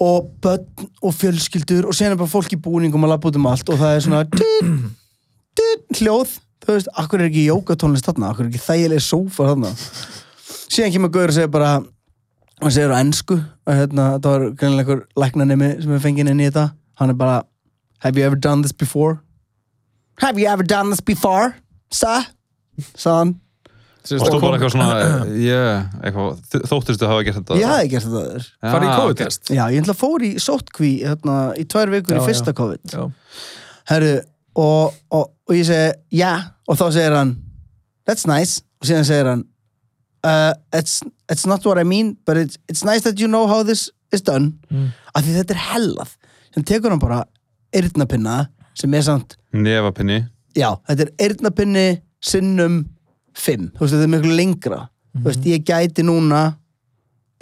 Speaker 1: og börn og fjölskyldur og sen er bara fólk í búningum að lappa út um allt og það er svona [clears throat] dýr, dýr, hljóð. Þú veist, akkur er ekki jókatónlist þarna? Akkur er ekki þægileg sófa þarna? Síðan kemur Gaur og segir bara hann segir á ennsku hérna, það var greinilega einhver læknanemi sem er fengið inn í þetta. Hann er bara have you ever done this before? Have you ever done this before sir? sagði hann
Speaker 3: Og þú bara eitthvað svona, [clears throat] yeah, eitthvað, þóttistu að hafa gert þetta
Speaker 1: ég hafði gert þetta þér
Speaker 2: farið í COVID-test
Speaker 1: já, ég ætla að fór í sótkví hérna, í tvær vikur
Speaker 2: Já,
Speaker 1: í fyrsta
Speaker 2: já.
Speaker 1: COVID
Speaker 2: Já.
Speaker 1: Herru, og, og, og ég segi, já, og þá segir hann, that's nice, og síðan segir hann, uh, it's, it's not what I mean, but it's, it's nice that you know how this is done,
Speaker 2: Mm.
Speaker 1: af því þetta er hellað. Sem tekur hann bara eyrnapinna, sem er samt,
Speaker 3: Nefapinni
Speaker 1: já, þetta er eyrnapinni sinnum fimm, þú veist, þetta er miklu lengra. Þú veist, ég gæti núna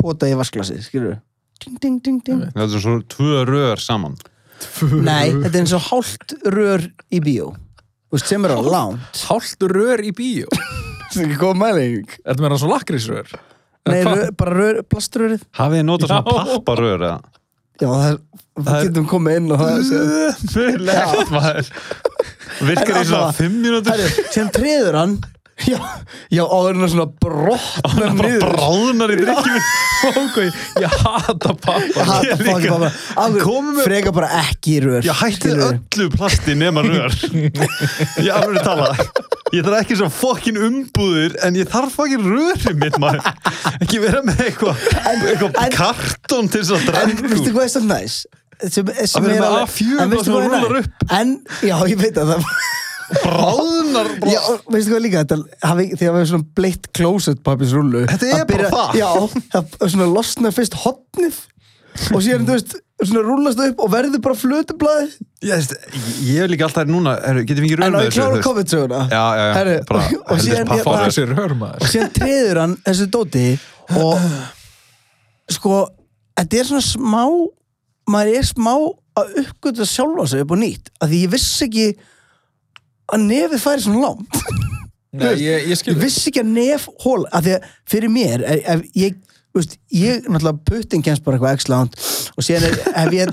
Speaker 1: pota í vasklasið, skilur? Ding, ding, ding, ding.
Speaker 3: Það er svona tvö rör saman
Speaker 1: Nei, þetta er eins og hálft rör í bíó. Þú veist, sem er á lánt.
Speaker 2: hálft rör í bíó [laughs]
Speaker 1: Það er ekki góð mæling.
Speaker 2: Ertu meira svo lakrísrör?
Speaker 1: Nei, rör, bara rör, plaströrið.
Speaker 3: Hafið þið notað svona papparör eða?
Speaker 1: Já, það er, við
Speaker 3: er-
Speaker 1: getum komið inn og það er
Speaker 3: Virkar í
Speaker 1: En
Speaker 3: svona
Speaker 1: allavega-
Speaker 3: fimm mínútur
Speaker 1: Herru, sem treður hann Já, já, áður en að svona brotnar niður
Speaker 3: bráðnar í drikkjum
Speaker 2: Ok, [laughs] ég hata pappa
Speaker 1: Ég hata
Speaker 3: Ég líka.
Speaker 1: pappa. Alveg, Freka bara ekki í rör
Speaker 3: hættið
Speaker 1: skilurðu.
Speaker 3: öllu plasti nema rör [laughs] Ég alveg tala Ég þarf ekki svo fokkin umbúðir en ég þarf fokkin rörið mitt maður ekki vera með eitthvað
Speaker 1: en-
Speaker 3: kartón til þess að
Speaker 1: En
Speaker 3: drekka
Speaker 1: veistu hvað er samt næs? Sem, sem
Speaker 3: vera
Speaker 1: er
Speaker 3: með
Speaker 1: alveg-
Speaker 3: A4
Speaker 1: en veistu
Speaker 3: sem
Speaker 1: hvað er
Speaker 3: rúllar
Speaker 1: næs? En, já, ég veit að það
Speaker 3: bráðnar
Speaker 1: Já, og veistu hvað líka, þetta hafi, að við erum svona bleitt closet pappisrúlu
Speaker 3: Þetta er bara það.
Speaker 1: Já, það er svona losna fyrst hotnið og síðan, þú veist, svona rúlast upp og verður bara flötublaði
Speaker 3: Ég, veist, ég hef líka alltaf núna, er, getum við ekki
Speaker 1: en
Speaker 3: raun
Speaker 1: á
Speaker 3: með
Speaker 1: ég klára
Speaker 3: þú veist?
Speaker 1: COVID-söguna
Speaker 3: Já, já, já,
Speaker 1: og síðan hérna-
Speaker 3: á þessu.
Speaker 1: og síðan treður hann þessu dóti og sko þetta er svona smá maður er smá að uppgöta sjálfa sig upp og nýtt af því ég vissi ekki að nefið færi svona langt.
Speaker 2: Nei, ég, ég
Speaker 1: ég vissi ekki að nef hól af því að fyrir mér ef, ef ég, veist, ég náttúrulega puttin kemst bara eitthvað x langt og síðan er, hef ég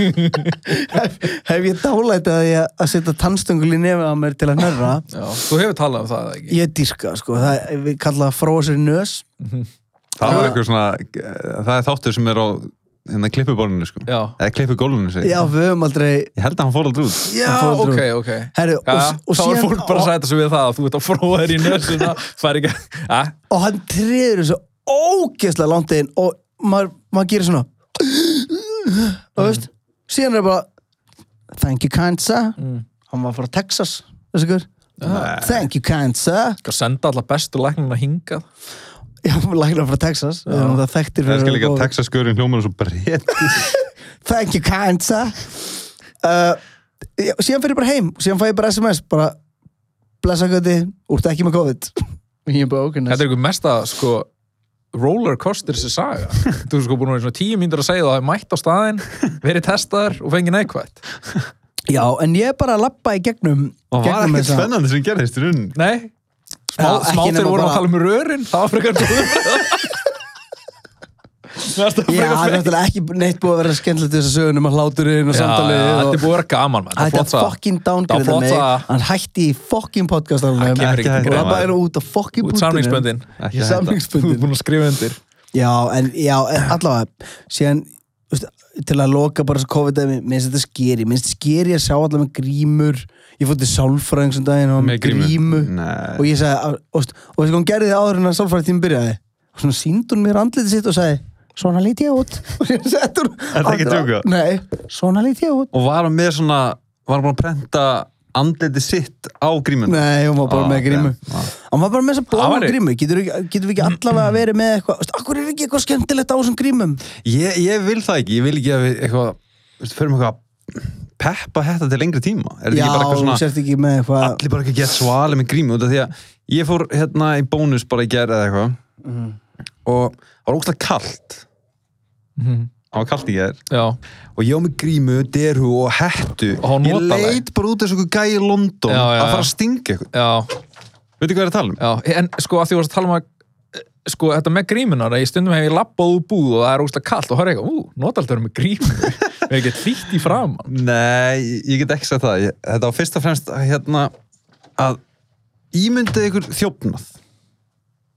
Speaker 1: [laughs] hef, hef ég dálætt að ég að setja tannstöngul í nefið á mér til að nörra
Speaker 2: Já, þú hefur talað um það, ekki?
Speaker 1: ég dýrka sko, það, við kalla það fróa sér í nös
Speaker 3: Það er eitthvað svona, það er þáttur sem er á hérna klippubólunni sko.
Speaker 2: Já,
Speaker 3: eða klippugólunni segi
Speaker 1: já,
Speaker 3: ég.
Speaker 1: við höfum aldrei
Speaker 3: ég held að hann fór aldrei út.
Speaker 2: Já
Speaker 1: fór
Speaker 2: ok,
Speaker 1: út.
Speaker 2: ok.
Speaker 1: Herru,
Speaker 2: Já,
Speaker 1: og, og
Speaker 2: þá er
Speaker 1: síðan
Speaker 2: fólk bara að
Speaker 1: og,
Speaker 2: sæta sig við það að þú ert að fróða þér í nössuna fær ekki, að,
Speaker 1: og hann treður þessu ógeðslega langt inn og maður, maður gerir svona [gasps] og veist síðan er bara thank you kind sir.
Speaker 2: Mm.
Speaker 1: hann var frá Texas þessi
Speaker 3: Nei.
Speaker 1: thank you kind sir.
Speaker 2: Að senda alla bestu læknina hingað
Speaker 1: já, læknar frá Texas. Það þekktir
Speaker 3: það
Speaker 1: fyrir
Speaker 3: skal líka
Speaker 1: að góða.
Speaker 3: Texas skurinn hljómar svo breytt [laughs]
Speaker 1: thank you sir uh, síðan fyrir ég bara heim. Síðan fæ ég bara SMS bara blessa göti, úrtu ekki með COVID. [laughs] Og er
Speaker 2: Þetta er einhver mesta, sko rollercoaster þessi saga. [laughs] Þú er sko búin að vera í svona tíu mínútur að segja það er mætt á staðinn, verið testaður og fengið neikvætt.
Speaker 1: Já, en ég er bara að lappa í gegnum
Speaker 3: og var
Speaker 1: gegnum
Speaker 3: ekkert
Speaker 1: þessa-
Speaker 3: spennandi sem gerðist í rauninni?
Speaker 2: Nei, smá, þegar vorum að tala um rörin það var frekar
Speaker 1: Já, það er náttúrulega ekki neitt búið að vera skemmtilegt þessa sögunum að hláturinn og samtalið.
Speaker 2: Þetta er búið að vera gaman man.
Speaker 1: Er
Speaker 2: Það
Speaker 1: downgrade
Speaker 2: var flott
Speaker 1: mig.
Speaker 2: að-
Speaker 1: Hann hætti í fucking
Speaker 2: Það
Speaker 1: podcastalunum
Speaker 2: kemur
Speaker 3: Ekki
Speaker 2: ekki
Speaker 3: hægt,
Speaker 1: og það bara er út af fucking
Speaker 2: Út
Speaker 1: bútunum
Speaker 2: samningsböndin
Speaker 3: Ekki
Speaker 1: Í
Speaker 3: hætta.
Speaker 2: Þú er búin að skrifa undir.
Speaker 1: Já, en allavega síðan, til að loka bara þessu COVID-19, minnst þetta skeri minnst skeri að sjá allavega með grímur. Ég fór til sálfræðing sem daginn og
Speaker 3: með grímu,
Speaker 1: og ég sagði, og, veist hvað hún gerði það áður en að sálfræðing tími byrjaði? Og svona sínd hún mér andlitið sitt og sagði svona lít ég út. [laughs] Og ég sett hún
Speaker 3: Er ekki að?
Speaker 1: Nei, svona lít ég út.
Speaker 3: Og var hann með svona var hann búin að prenta andliti sitt á grímun
Speaker 1: Nei, hún var bara
Speaker 3: Ah,
Speaker 1: með grímu
Speaker 3: ok. Ah.
Speaker 1: Hann var bara með þessa
Speaker 2: Það
Speaker 1: blá
Speaker 2: væri-
Speaker 1: grímu Getur, getur við ekki allavega verið með eitthvað Akkur er ekki eitthvað skemmtilegt á þessum grímum
Speaker 3: ég, ég vil það ekki, ég vil ekki að við eitthvað, veistu, förum eitthvað að peppa þetta til lengri tíma er þetta
Speaker 1: Já,
Speaker 3: ekki bara eitthvað
Speaker 1: þú
Speaker 3: svona
Speaker 1: sért ekki með eitthvað
Speaker 3: allir bara ekki að geta svali með grímu út af því að ég fór hérna í bónus bara í gerð eða eitthvað
Speaker 1: Mhm.
Speaker 3: og það var ógslag kallt
Speaker 2: Mhm.
Speaker 3: Það var kallt í
Speaker 2: Já,
Speaker 3: og ég á með grímu, derhu og hettu.
Speaker 2: Og
Speaker 3: ég leit bara út eins og einhver gæi í London
Speaker 2: Já, já,
Speaker 3: að fara að stinga eitthvað.
Speaker 2: Já,
Speaker 3: veitu hvað er að tala um?
Speaker 2: já En sko að því þú varst að tala um að sko þetta með grímunar að ég stundum hef ég labbað úr búð og það er ógslag kallt og horf eitthvað, ú, notald eru með grímu? [laughs] Við ekki hlýtt í framann
Speaker 3: Nei, ég get ekki sagt það. Ég, þetta var fyrst og fremst að, hérna að ímyndið ykkur þjófnað.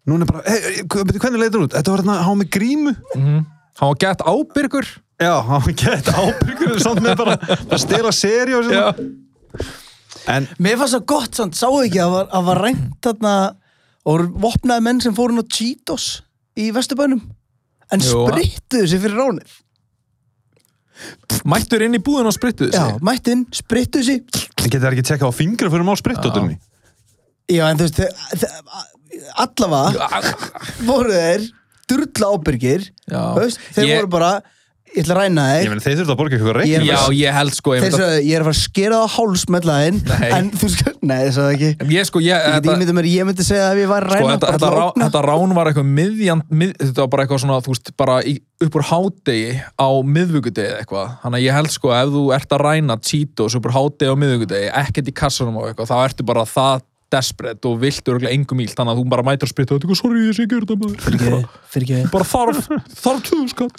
Speaker 3: Núna er bara, hey, hvernig leitur út? Þetta var hérna, var með grímu.
Speaker 2: Mm Hann var gett ábyrgur.
Speaker 3: Já, hann var gett ábyrgur [laughs] samt með bara að stela seri og
Speaker 2: Já,
Speaker 3: svona En
Speaker 1: Mér fannst það gott, samt, sáu ekki að var, að var rænt þarna og vopnaði menn sem fóru inn á Cheetos í Vesturbænum. En sprittuðu sér fyrir ránið
Speaker 2: mættur inn í búðin og sprittuðu
Speaker 1: Já,
Speaker 2: sig?
Speaker 1: mættu inn, sprittuðu sér
Speaker 3: getur það ekki tekka á fingra fyrir má sprittóttunni
Speaker 1: Já, en þú veist, allavega voru þeir durla ábyrgir veist, þeir
Speaker 2: Ég-
Speaker 1: voru bara, ég ætla að ræna
Speaker 3: Ég
Speaker 1: þig
Speaker 3: meni, þeir þurftu að borga eitthvað reikning.
Speaker 2: Já, ég held sko ég,
Speaker 1: þeir
Speaker 2: myndi að-
Speaker 1: sagði, ég er að fara að skera það á háls með læðin
Speaker 2: Nei.
Speaker 1: en þú sko, nei, það sagði ekki.
Speaker 2: Ég sko, ég,
Speaker 1: ég
Speaker 2: þetta,
Speaker 1: ímyndið mér, ég myndi segja að ef ég var að
Speaker 2: sko,
Speaker 1: ræna
Speaker 2: þetta,
Speaker 1: bara
Speaker 2: þetta,
Speaker 1: ógna.
Speaker 2: þetta rán var eitthvað miðjan, mið, þetta var bara eitthvað svona, þú veist, bara í, upp úr hádegi á miðvíkudegi eða eitthvað, þannig að ég held sko ef þú ert að ræna Cheetos upp úr hádegi á miðvíkudegi, ekkert í kassanum og eitthvað, þá ertu bara það desperate og vilt örgulega engum ílt, þannig að þú bara mætir að spyrta og þú sorry, ég sé ekki þetta maður.
Speaker 1: Fyrirgeðu, fyrirgeðu.
Speaker 2: bara þarf, þarf tvö skall.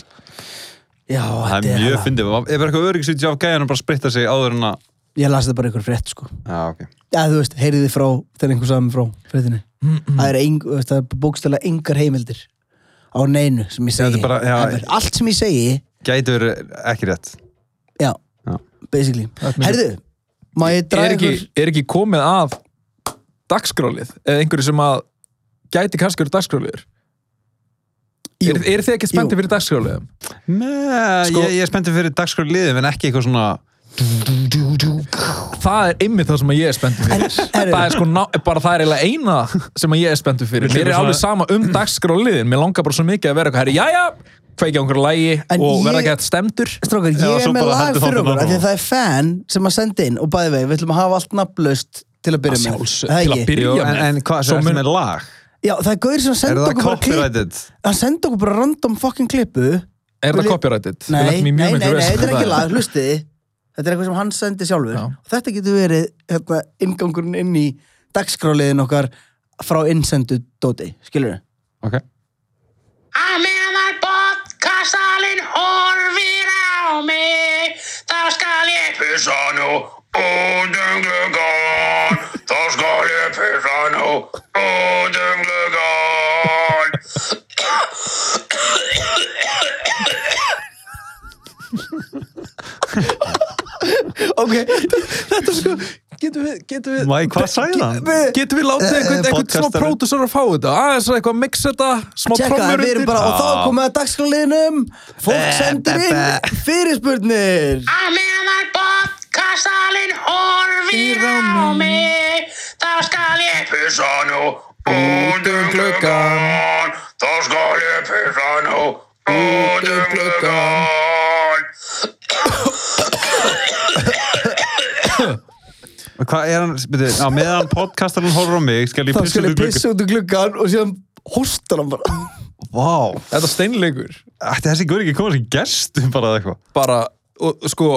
Speaker 1: Já,
Speaker 3: Það
Speaker 1: þetta
Speaker 3: er mjög
Speaker 1: það.
Speaker 3: fyndið, ef er eitthvað öryggisvítið af bara að spritta sig áður en að
Speaker 1: Ég las þetta bara einhver frétt sko.
Speaker 3: Já, ok.
Speaker 1: Já, þú veist, heyriði frá þegar einhver sagði mig frá fréttinni? Það er, ein, þú veist, það er bókstælega engar heimildir á neinu sem ég segi
Speaker 3: er bara- já.
Speaker 1: Allt sem ég segi,
Speaker 3: verið ekki rétt.
Speaker 1: Já,
Speaker 3: Já.
Speaker 1: basically.
Speaker 2: Er
Speaker 1: Herðu, má ég
Speaker 2: er
Speaker 1: draga
Speaker 2: ekki,
Speaker 1: ykkur
Speaker 2: er ekki komið að dagskrálið, eða einhverju sem að gæti kannski verið dagskrálið
Speaker 1: Jú.
Speaker 2: er, er þið ekki spenntið fyrir dagskrálið?
Speaker 3: Nei,
Speaker 2: Sko-
Speaker 3: ég, ég er spenntið fyrir dagskrá liðum en ekki eitthvað svona
Speaker 2: það er einmitt það sem að ég er spenntur fyrir. Það er sko ná, bara það er eiginlega eina sem að ég er spenntur fyrir. Mér er
Speaker 3: eitthvað
Speaker 2: alveg sama um dagskráliðin mér langar bara svo mikið að vera eitthvað herri, jæja, kveikja einhverju lægi
Speaker 1: En
Speaker 2: og verða ekki hægt stemdur
Speaker 1: Strákar,
Speaker 3: Já,
Speaker 1: ég er með lag fyrir okkur það er fan sem að senda inn. Og bæði vegi, við ætlum að hafa allt nafnlaust til að byrja
Speaker 2: Að
Speaker 1: með Er það
Speaker 2: til að
Speaker 1: ekki?
Speaker 2: byrja
Speaker 3: Jú, en,
Speaker 2: með.
Speaker 3: en hvað
Speaker 2: Svo
Speaker 3: sem er lag?
Speaker 1: Já, það er gauður sem senda
Speaker 3: það
Speaker 1: okkur bara klipp
Speaker 3: copyrighted?
Speaker 1: hann senda okkur bara random fucking klippu
Speaker 2: Er það copyrighted?
Speaker 1: Nei, nei, nei, nei, þetta er ekki
Speaker 2: það.
Speaker 1: lag, hlustiði Þetta er eitthvað sem hann sendi sjálfur
Speaker 2: Já.
Speaker 1: og þetta getur verið hérna, ingangurinn inn í dagskráliðin okkar frá innsendu dóti, skilur
Speaker 3: Ok.
Speaker 4: Að meðan podcastalinn horfir á mig Þá skal ég pussa nú út um gluggan Þá skal ég pussa nú út um gluggan
Speaker 1: Ok, [laughs] þetta sko getur við, getur við
Speaker 3: Mæ, hvað sagði hann?
Speaker 1: Við-
Speaker 2: Getum við látið
Speaker 3: Eh,
Speaker 2: einhvern, einhvern smá
Speaker 3: podcastarinn.
Speaker 2: pródusor að fá þetta? Aðeins að eitthvað mix þetta, smá
Speaker 1: Tjekka,
Speaker 2: trommur
Speaker 1: við erum bara, og þá komum við að dagskráliðinum Fólk
Speaker 3: Be,
Speaker 1: sendir
Speaker 3: be,
Speaker 1: inn
Speaker 3: be.
Speaker 1: fyrirspurnir
Speaker 4: Að meðan podcastalinn horfir á mig. Þá skal ég pussa nú út um gluggan Þá skal ég pussa nú út um gluggan
Speaker 3: Hvað er hann, byrju, á meðan podcastarinn horfður á mig, skal ég
Speaker 1: Þá
Speaker 3: pissa
Speaker 1: skal
Speaker 3: út
Speaker 1: ég
Speaker 3: í
Speaker 1: pissa út úr gluggan og síðan hóstar hann bara.
Speaker 3: Vá,
Speaker 2: Þetta er steinleikur?
Speaker 3: Ætti þessi guður ekki að koma sem gestum bara eða eitthvað.
Speaker 2: bara, og sko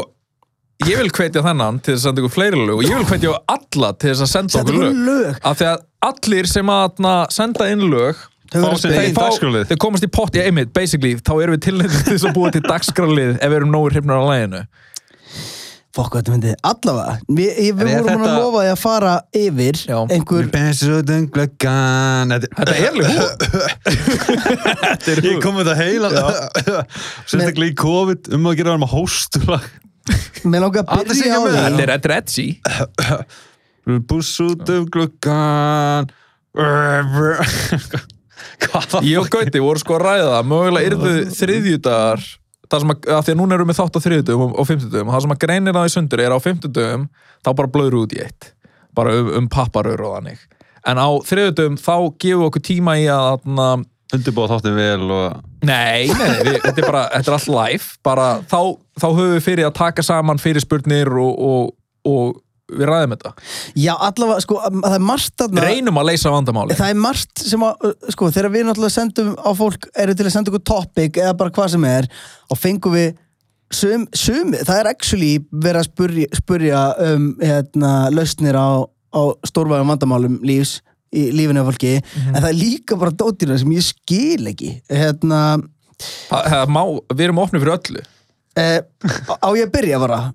Speaker 2: ég vil hvetja þennan til að senda ykkur fleiri lög og ég vil hvetja alla til að senda okkur lög
Speaker 1: lög.
Speaker 2: af því að allir sem að na, senda inn lög
Speaker 1: Þau
Speaker 2: komast í pott, ég einmitt, basically þá erum við tilnættið til þess að búa til dagskrálið ef við erum nógu hrifnar á læginu
Speaker 1: Fokk, hvað þetta myndi, allavega Við, ég, við vorum búin að
Speaker 3: þetta-
Speaker 1: lofa því að fara yfir
Speaker 2: Já.
Speaker 1: einhver
Speaker 3: um glöggan.
Speaker 2: Þetta er hú [laughs]
Speaker 3: Ég kom með þetta heila. [laughs] Sérstaklega í COVID, um að gera hann með hóstula. [laughs]
Speaker 1: Mér langar að byrja á
Speaker 3: með.
Speaker 1: því.
Speaker 2: Þetta er, er edgy.
Speaker 3: Buss út um glöggan. Hvað
Speaker 2: Ég og Gauti voru sko að ræða það. Mögulega yrðu þriðjudagar. Það sem að, að því að núna erum við þátt á þriðjudum og, og fimmtudum, það sem að greinir það í sundur er á fimmtudum, þá bara blöður út í eitt. Bara um, um papparur og þannig. En á þriðjudum þá gefum við okkur tíma í að na,
Speaker 3: Undirbúða þáttin vel og...
Speaker 2: nei, nei, nei við, þetta er bara þetta er allt live, bara þá, þá höfum við fyrir að taka saman fyrir spurnir og, og, og við ræðum þetta.
Speaker 1: Já, allavega, sko, að- það er margt þarna
Speaker 2: reynum að leysa vandamáli
Speaker 1: Það er margt sem að, uh, sko, þegar við náttúrulega sendum á fólk, eru til að senda okkur topic eða bara hvað sem er, og fengum við sum, sumi, það er actually verið að spurja, spurja um hérna, lausnir á, á stórvægum vandamálum lífs í lífinu af fólki,
Speaker 2: Mhm.
Speaker 1: en það er líka bara dóttina sem ég skil ekki hérna,
Speaker 2: það, það má, við erum opnið fyrir öllu
Speaker 1: eh, á ég að byrja bara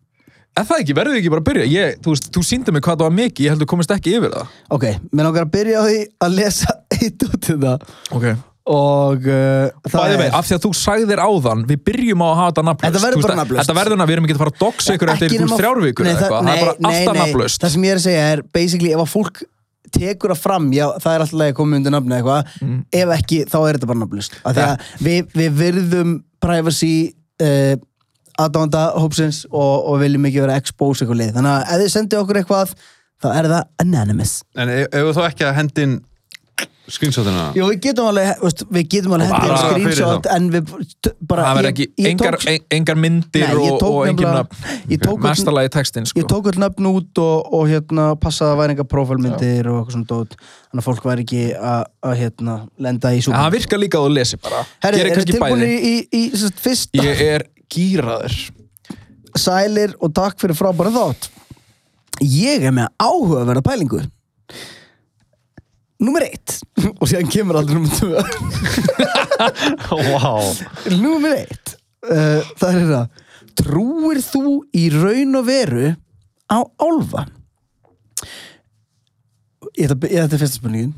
Speaker 2: En það ekki, verður við ekki bara að byrja? Ég, þú þú síndi mig hvað það var mikið, ég held að þú komist ekki yfir það.
Speaker 1: ok, mér langar að byrja á því að lesa [laughs] eitt út í það
Speaker 2: Ok.
Speaker 1: og uh,
Speaker 2: Bæði vei, af því að þú sagðir áðan, við byrjum á að hafa þetta nafnlaust.
Speaker 1: Þetta verður bara nafnlaust.
Speaker 2: Þetta verður að við erum ekki að fara að doxa ykkur eftir þrjárvíkur eða eitthvað. Það er bara alltaf
Speaker 1: nei.
Speaker 2: nafnlaust.
Speaker 1: Það sem ég er að segja er basically ef að fólk tekur það fram, já, það er alltaf að koma undir nafni eitthvað,
Speaker 2: Mm.
Speaker 1: ef ekki þá er þetta bara nafnlust, af því að við, við virðum privacy uh, aðdánda hópsins og, og viljum ekki vera expose eitthvað lið, þannig að ef þið sendið okkur eitthvað þá er það anonymous.
Speaker 3: En ef þú þá ekki að hendin screenshotina?
Speaker 1: Jú, við getum alveg, veist, við getum alveg hendið screenshot en við bara,
Speaker 2: Það verður
Speaker 1: ég-
Speaker 2: ekki
Speaker 1: ég
Speaker 2: engar,
Speaker 1: tók-
Speaker 2: en- engar myndir
Speaker 1: Nei, ég
Speaker 2: og, og engin
Speaker 1: ég öll-
Speaker 2: Mestalagi textin, sko.
Speaker 1: Ég tók öll nöfn út og, og hérna passaði að væri enga prófálmyndir og eitthvað svona dót þannig að fólk væri ekki að, hérna lenda í súpum
Speaker 2: það virkar líka að þú lesi bara.
Speaker 1: Herri, er tilbúinir
Speaker 2: bæði.
Speaker 1: í, í, í sagt, fyrsta
Speaker 2: Ég er gýraður.
Speaker 1: sælir og takk fyrir frábæra þátt Ég er með áhugaverða pælingu Númer eitt [laughs] og síðan kemur aldrei númer tvö
Speaker 3: Vá.
Speaker 1: Númer eitt uh, Það er það Trúir þú í raun og veru á álfa? Ég ætla, ætla fyrsta spurningin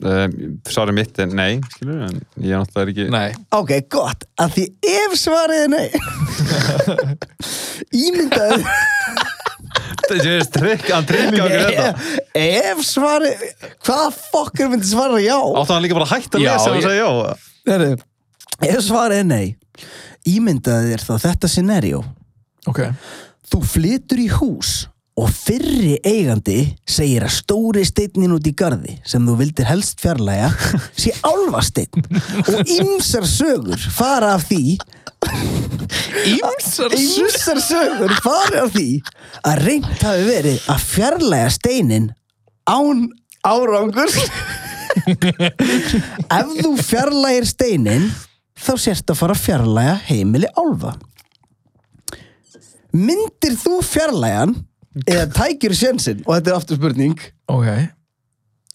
Speaker 3: Um, Svarið mitt er nei, skilur, en ég er náttúrulega ekki...
Speaker 2: Nei.
Speaker 1: Ok, gott, að því ef svarið er nei [laughs] [laughs] Ímyndaðu
Speaker 3: er hann trikka okkur þetta.
Speaker 1: Ef svarið Hvaða fokkur myndi svara já?
Speaker 3: Áttu hann líka bara hætta að
Speaker 2: Já,
Speaker 3: lesa og segja já?
Speaker 1: Heru, ef svarið er nei Ímyndaðu þér þá þetta scenario
Speaker 2: Ok.
Speaker 1: Þú flytur í hús og fyrri eigandi segir að stóri steinnin út í garði sem þú vildir helst fjarlæga [laughs] sé álfasteinn. Og ymsar sögur fara af því ymsar sögur? Fara af því að reynt hafi verið að fjarlæga steinin án árangur [laughs] ef þú fjarlægir steinin þá sérst að fara að fjarlæga heimili álfa. Myndir þú fjarlægan eða tækir sjönsinn og þetta er aftur spurning.
Speaker 2: Ok,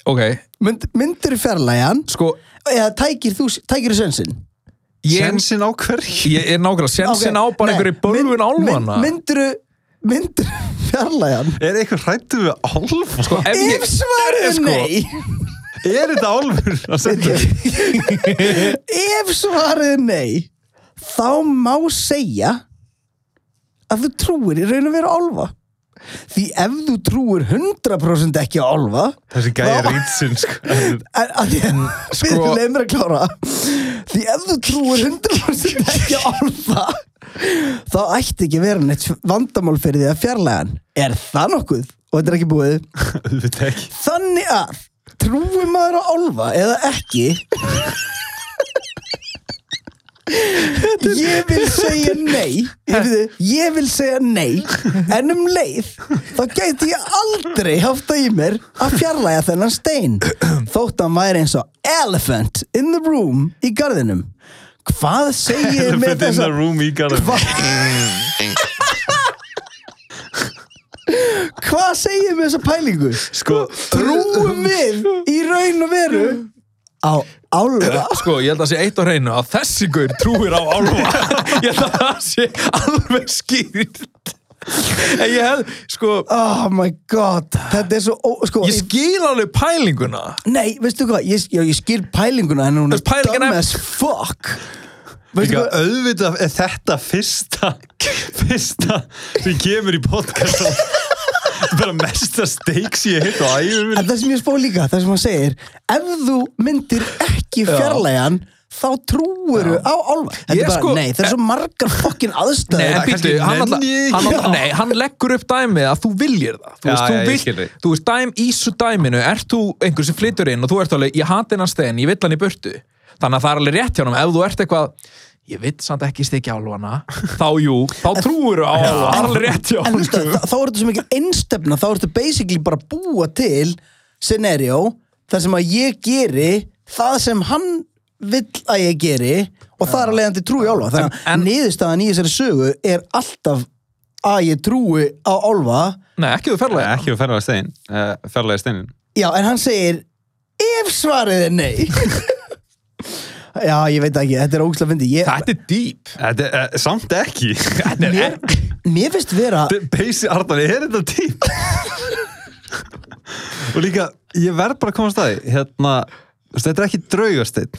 Speaker 2: ok.
Speaker 1: Mynd, myndir þú fjarlægan
Speaker 2: Sko,
Speaker 1: eða tækir þú tækir sjönsinn
Speaker 2: ég,
Speaker 3: Sensin á hverju?
Speaker 2: Ég er nákvæmlega Sjensin á bara einhverju bölvun álfana.
Speaker 1: myndir þú myndir [laughs] fjarlægan
Speaker 3: Er eitthvað hrættu við álf?
Speaker 2: Sko, ef ég
Speaker 1: ef svarið er
Speaker 2: sko-
Speaker 1: nei.
Speaker 3: Er þetta álfur? að senda? [laughs]
Speaker 1: ef svarið er nei þá má segja að þú trúir í raun veru á álfa því ef þú trúir 100% ekki á álfa
Speaker 3: Þessi gæja
Speaker 1: þá-
Speaker 3: rýtsin sko. [laughs]
Speaker 1: Að því, [laughs] sko, leið mér að klára. Því ef þú trúir 100% ekki á álfa þá ætti ekki að vera neitt vandamál fyrir því að fjarlæga hann er það nokkuð? Og þetta er ekki búið. Þannig að trúir maður á álfa eða ekki ég vil segja nei. Ég, veit, ég vil segja nei. En um leið þá gæti ég aldrei haft það í mér að fjarlæga þennan stein. Þótt hann væri eins og elephant in the room í garðinum. Hvað segir [laughs]
Speaker 3: Elephant
Speaker 1: með
Speaker 3: in the room í
Speaker 1: Hva- hvað segir með þessa pælingu?
Speaker 3: Sko,
Speaker 1: trúum við í raun og veru á álfa?
Speaker 2: Sko, ég held að það sé eitt á hreinu að þessi gaur trúir á álfa. [laughs] Ég held að það sé alveg skýrt. En ég hef, sko
Speaker 1: oh my god. Þetta er svo, ó, sko
Speaker 2: Ég skil alveg pælinguna.
Speaker 1: Nei, veistu hvað, ég, já, ég skil pælinguna en hún er dumb
Speaker 2: er-
Speaker 1: as fuck. Veistu hvað
Speaker 3: auðvitað er þetta fyrsta [laughs] fyrsta sem kemur í podcast [laughs] bara mesta stakes ég heitt á æfum
Speaker 1: en það sem ég spó líka, það sem hann segir ef þú myndir ekki fjarlægan þá trúur á álfa. Þetta er bara,
Speaker 2: sko-
Speaker 1: nei, það er svo margar fokkin
Speaker 2: Nei,
Speaker 1: aðstæður
Speaker 2: en býttu, hann, hann, alltaf- nei, hann leggur upp dæmið að þú viljir það. Þú
Speaker 3: Já,
Speaker 2: veist, þú
Speaker 3: já,
Speaker 2: vilt,
Speaker 3: skil þig.
Speaker 2: þú veist, dæm í svo dæminu ert þú einhver sem flyttur inn og þú ert alveg ég hati hennar stein, ég vill hann í burtu. Þannig að það er alveg rétt hjá hann ef þú ert eitthvað ég vill samt ekki stikja álfana þá jú, þá trúur á er alveg rétt hjá honum.
Speaker 1: þá, er þetta svo mikið einstefna þá er þetta basically bara búa til scenario þar sem að ég geri það sem hann vill að ég geri og það er að leiðandi trúi á álfa. Þannig að
Speaker 2: en-
Speaker 1: niðurstaðan í þessari sögu er alltaf að ég trúi á álfa.
Speaker 2: Nei, ekki þú ferlega
Speaker 3: ekki að ferlega stein uh, ferlega steinin.
Speaker 1: Já en hann segir ef svarið er nei [laughs] já ég veit ekki, þetta er ógslag fyndi ég,
Speaker 2: Þetta er deep
Speaker 3: Þetta er uh, samt ekki [laughs]
Speaker 1: mér, mér finnst vera
Speaker 3: Basic Arnar, er þetta típ? og líka, ég verð bara að koma að staði hérna, þú veist, þetta er ekki draugasteinn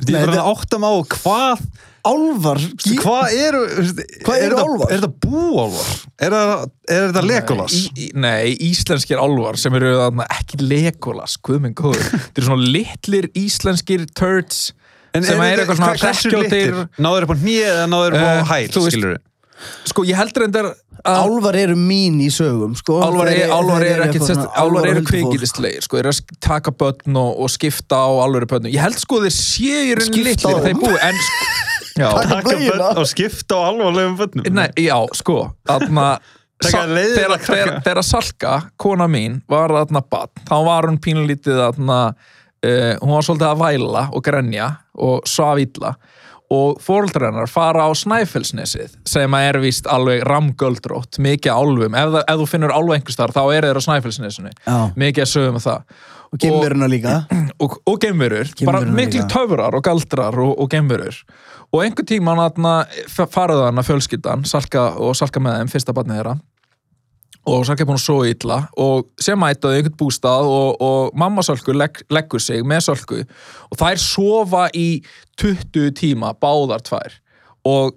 Speaker 3: Þú veist,
Speaker 1: Nei,
Speaker 3: ég verð
Speaker 1: þetta-
Speaker 3: að átta mig á hvað
Speaker 1: álfar
Speaker 3: hvað eru þú veist,
Speaker 1: Hvað
Speaker 3: er
Speaker 1: eru
Speaker 3: þetta-
Speaker 1: álfar?
Speaker 3: er þetta búálvar? er það- er þetta Legolas?
Speaker 2: Í, í, nei, íslenskir álvar sem eru þarna, ekki Legolas, guð minn góður Þetta eru svona litlir íslenskir turds
Speaker 3: En
Speaker 2: sem er eitthvað svona
Speaker 3: litir? náður upp á hnið eða náður upp á
Speaker 2: Eh,
Speaker 3: hæl
Speaker 2: þú veist-
Speaker 3: skilur
Speaker 2: Sko, ég heldur endar að
Speaker 1: álfar eru mín í sögum sko.
Speaker 2: álvar
Speaker 1: Þeir-
Speaker 2: eru, álvar sest,
Speaker 1: svona-
Speaker 2: álvar eru kvikindislegir sko, eru að taka börn og, og skipta á álveru börnum, ég held sko þeir séu í
Speaker 1: Skipta
Speaker 2: litlir
Speaker 1: á
Speaker 2: þeir
Speaker 1: þeim.
Speaker 2: búi en sko, [laughs]
Speaker 1: Taka
Speaker 3: börn og skipta á alvarlegum börnum
Speaker 2: nei, já, sko [laughs] þegar Salka, kona mín var þarna bann, þá var hún pínlítið þarna, uh, hún var svolítið að væla og grenja og svaf illa. Og fóreldrar hennar fara á Snæfellsnesið sem að er víst alveg ramgöldrótt, mikið álfum. Ef, það- ef þú finnur álfa einhvers þar, þá eru þeir á Snæfellsnesinu.
Speaker 1: Já.
Speaker 2: mikið að sögum um það.
Speaker 1: Og gemuruna líka. [clears throat]
Speaker 2: Og, og geimverur, bara miklu
Speaker 1: líka.
Speaker 2: töfrar og galdrar og, og geimverur. Og einhvern tíma farið hana fjölskyldan Salka og Salka með þeim, fyrsta barnið þeirra og er búin að svo illa og sem mætaði einhvern bústað og, og mamma Salku legg, leggur sig með Salku og þær sofa í 20 tíma báðar tvær. Og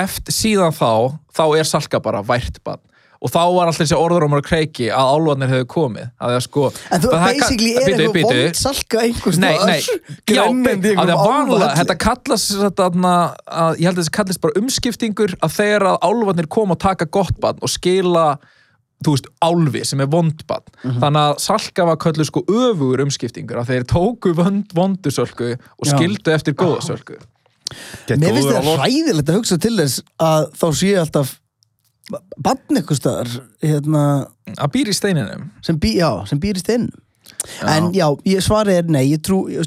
Speaker 2: eftir síðan þá þá er Salka bara vært barn. Og þá var alltaf þessi orðurómar að kreiki að álvarnir hefur komið. Að það sko
Speaker 1: en þú
Speaker 2: það
Speaker 1: basically er eitthvað
Speaker 2: bíddu.
Speaker 1: vond salka einhvers
Speaker 2: Nei, nei, [laughs] já, að það vanlega, þetta kallast að, ég held að þetta kallast bara umskiptingur að þegar að álfarnir koma og taka gott bann og skila þú veist, álfi sem er vondbann
Speaker 1: Mhm.
Speaker 2: þannig að Salka var kölluð sko öfugur umskiptingur að þeir tóku vond, vondusölku og
Speaker 1: Já.
Speaker 2: skildu eftir góða sölku.
Speaker 1: Mér finnst þetta hræðilegt að hugsa til þess að þá sé alltaf bann eitthvað staðar hérna,
Speaker 2: að býr í steininum.
Speaker 1: Sem, bí, já, sem býrist inn en já, ég svari er nei ég trú, ég,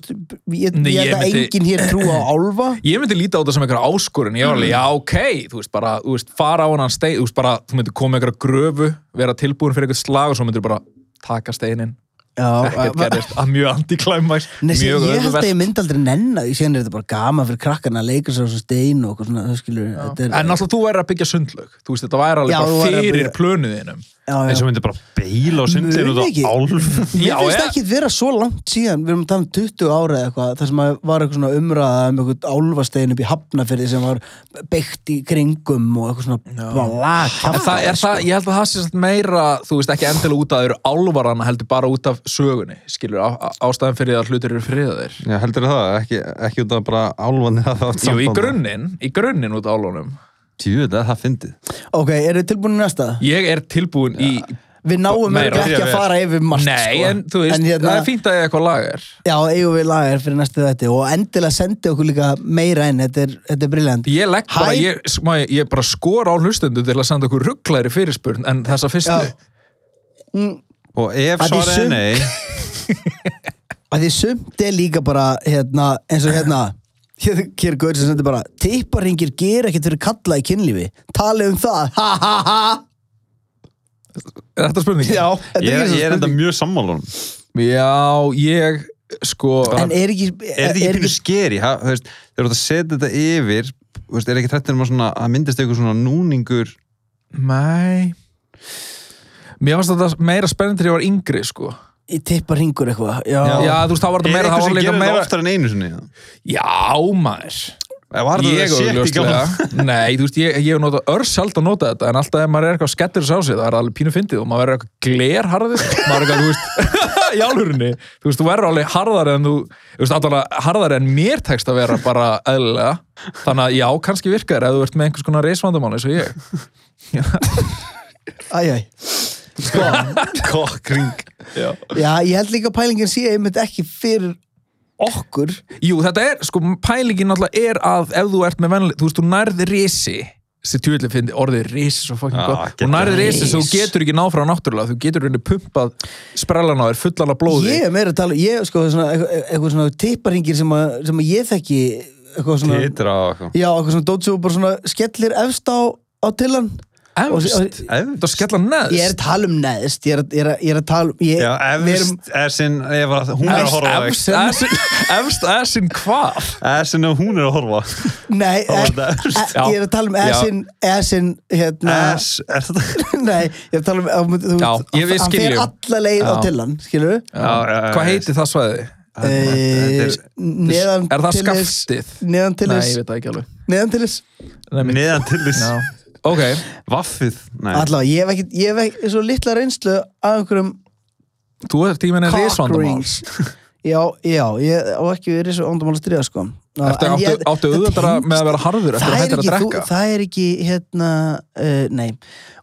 Speaker 1: ég,
Speaker 2: Nei,
Speaker 1: ég held
Speaker 2: ég
Speaker 1: að
Speaker 2: myndi-
Speaker 1: enginn hér trú á álfa. [laughs]
Speaker 2: Ég myndi líta á þetta sem einhverja áskorun. Ég var
Speaker 1: Mm.
Speaker 2: alveg, já ok, þú veist bara þú veist, fara á hann stein, þú veist bara þú myndir koma einhverja gröfu, vera tilbúin fyrir eitthvað slag og svo myndir bara taka steinin.
Speaker 1: Já,
Speaker 2: ekkert
Speaker 1: að-
Speaker 2: gerist, að mjög antiklæmæs
Speaker 1: ég held að ég myndi aldrei nenna því síðan er þetta bara gaman fyrir krakkarna að leika sér á stein og eitthvað svona, skilur er,
Speaker 2: en alltaf þú væri að byggja sundlög þú veist, þetta væri alveg
Speaker 3: Eins og myndi bara beila og sundin út á álf.
Speaker 1: Mér
Speaker 2: Já,
Speaker 1: finnst
Speaker 2: ég-
Speaker 1: ekki vera svo langt síðan. Við erum að tala um 20 ára eða eitthvað þar sem var eitthvað svona umræða um eitthvað álfastein upp í hafnafyrði sem var beitt í kringum og eitthvað svona
Speaker 2: er það, ég held að það sé samt meira, þú veist, ekki endilega út af þeir eru álvarana, heldur bara út af sögunni, skilur, ástæðan fyrir að hlutir eru friðaðir.
Speaker 3: Já, heldur það, ekki, ekki út af bara það
Speaker 2: Jú, í grunninn, í grunninn út af álunum.
Speaker 3: Tjú, það, það fyndið
Speaker 1: Ok, eru þið tilbúin í næsta?
Speaker 2: Ég er tilbúin í,
Speaker 1: Við náum
Speaker 2: Meira.
Speaker 1: ekki að fara yfir margt
Speaker 2: nei,
Speaker 1: sko.
Speaker 2: en þú veist,
Speaker 1: en, hérna,
Speaker 2: það er fínt að ég eitthvað lagar.
Speaker 1: Já, eigum við lagar fyrir næstu þetta og endilega sendi okkur líka meira enn þetta er, þetta er briljant
Speaker 2: Ég legg bara, ég, smá, ég bara skora á hlustundu til að senda okkur rugglæri fyrirspurn en þessa fyrstu.
Speaker 1: Mm,
Speaker 3: Og ef svarið er nei [laughs]
Speaker 1: að því sumt er líka bara hérna, eins og hérna hér, hér er gaur sem sendir bara tipparingir ger ekkert fyrir kalla í kynlífi. Tali um það, ha ha ha.
Speaker 2: Er þetta spurningin?
Speaker 1: já, þetta
Speaker 3: Ég,
Speaker 1: er
Speaker 3: er-
Speaker 1: ekki
Speaker 3: ég er enda
Speaker 1: spurning
Speaker 3: mjög sammálun
Speaker 2: Já, ég, sko,
Speaker 1: en er ekki,
Speaker 3: Er þetta ekki pínu skeri? ha, þú veist, Þegar þú ert að setja þetta yfir þú veist, Er ekki trættir um að svona, að myndist eitthvað svona núningur?
Speaker 2: Mæ, mér fannst þetta meira spennandi þegar ég var yngri, sko.
Speaker 1: Í tipparingur eitthvað já,
Speaker 2: Já, þú veist, þá var
Speaker 3: Er
Speaker 2: þetta meira,
Speaker 3: sem
Speaker 2: var líka meira,
Speaker 3: oftar en einu sinni?
Speaker 2: já, maður.
Speaker 3: Var
Speaker 2: Ég
Speaker 3: þetta sétt í
Speaker 2: augljóslega, nei, þú veist, ég, ég hef notað örs sjálf að nota þetta, en alltaf ef maður er eitthvað skettir sá sig, það er alveg pínu fyndið og maður verður eitthvað glerharður, maður er eitthvað, þú veist, [laughs] í álfurinni, þú veist, þú verður alveg harðar en þú, þú veist, allavega harðar en mér tekst að vera bara eðlilega, þannig að já, kannski virkar ef þú ert með einhvers konar reisvandamál eins og ég.
Speaker 1: æj, æj
Speaker 3: Kokkring
Speaker 2: Já.
Speaker 1: já, ég held líka að pælingin sé einmitt ekki fyrir okkur.
Speaker 2: Jú, þetta er, sko, pælingin náttúrulega er að ef þú ert með venlega, þú veist, þú nærði risi þessi tjóðlega fyndi orðið risi svo fucking
Speaker 3: Já,
Speaker 2: gott, þú nærði
Speaker 1: risi.
Speaker 2: svo þú getur ekki náð frá náttúrulega, þú getur reyni pumpað sprellan á þér fullan af blóði.
Speaker 1: Ég er meira að tala, ég sko svona, eitthvað, svona tipparingir sem, að, sem að ég þekki eitthvað svona,
Speaker 3: Titra eitthvað.
Speaker 1: Já, eitthvað svona dót sem bara svona skellir efst á, á tillan
Speaker 2: Efst,
Speaker 3: Efst?
Speaker 2: það skella neðst
Speaker 1: ég er að tala um neðst ég er, að- er, er tala um ég,
Speaker 3: Já, efst er sinn hún er að horfa
Speaker 2: efst, efst, efst, efst, hvað?
Speaker 3: Essin ef hún er að horfa
Speaker 1: nei,
Speaker 3: er efst.
Speaker 1: ég er að tala um esin, esin hérna,
Speaker 3: er [laughs]
Speaker 1: nei, ég er að tala um að, þú,
Speaker 2: Já, ég við
Speaker 1: hann fer alla leið á tillan, skilur við
Speaker 2: hvað
Speaker 3: já.
Speaker 2: heitir það svæði?
Speaker 3: Þetta er
Speaker 1: neðan
Speaker 2: Er það skaftið?
Speaker 1: neðan til
Speaker 2: Nei,
Speaker 1: þess
Speaker 2: ég veit það ekki alveg
Speaker 1: neðan til þess
Speaker 3: neðan til þess
Speaker 2: Já. Ok,
Speaker 3: Vaffið Nei.
Speaker 1: allavega, ég hef ekki, ég hef ekki svo litla reynslu af einhverjum
Speaker 2: þú ert tíminn er
Speaker 1: cock
Speaker 2: risvandamál.
Speaker 1: rings. Já, já, ég á ekki verið svo ándamál að stríða sko. Já,
Speaker 2: Ertu
Speaker 1: en
Speaker 2: áttu,
Speaker 1: ég-
Speaker 2: áttu
Speaker 1: það
Speaker 2: auðvitað
Speaker 1: tengst-
Speaker 2: með að vera harður eftir
Speaker 1: það
Speaker 2: að
Speaker 1: er,
Speaker 2: hættir að
Speaker 1: ekki, þú,
Speaker 2: drekka?
Speaker 1: það er ekki hérna, uh, nei.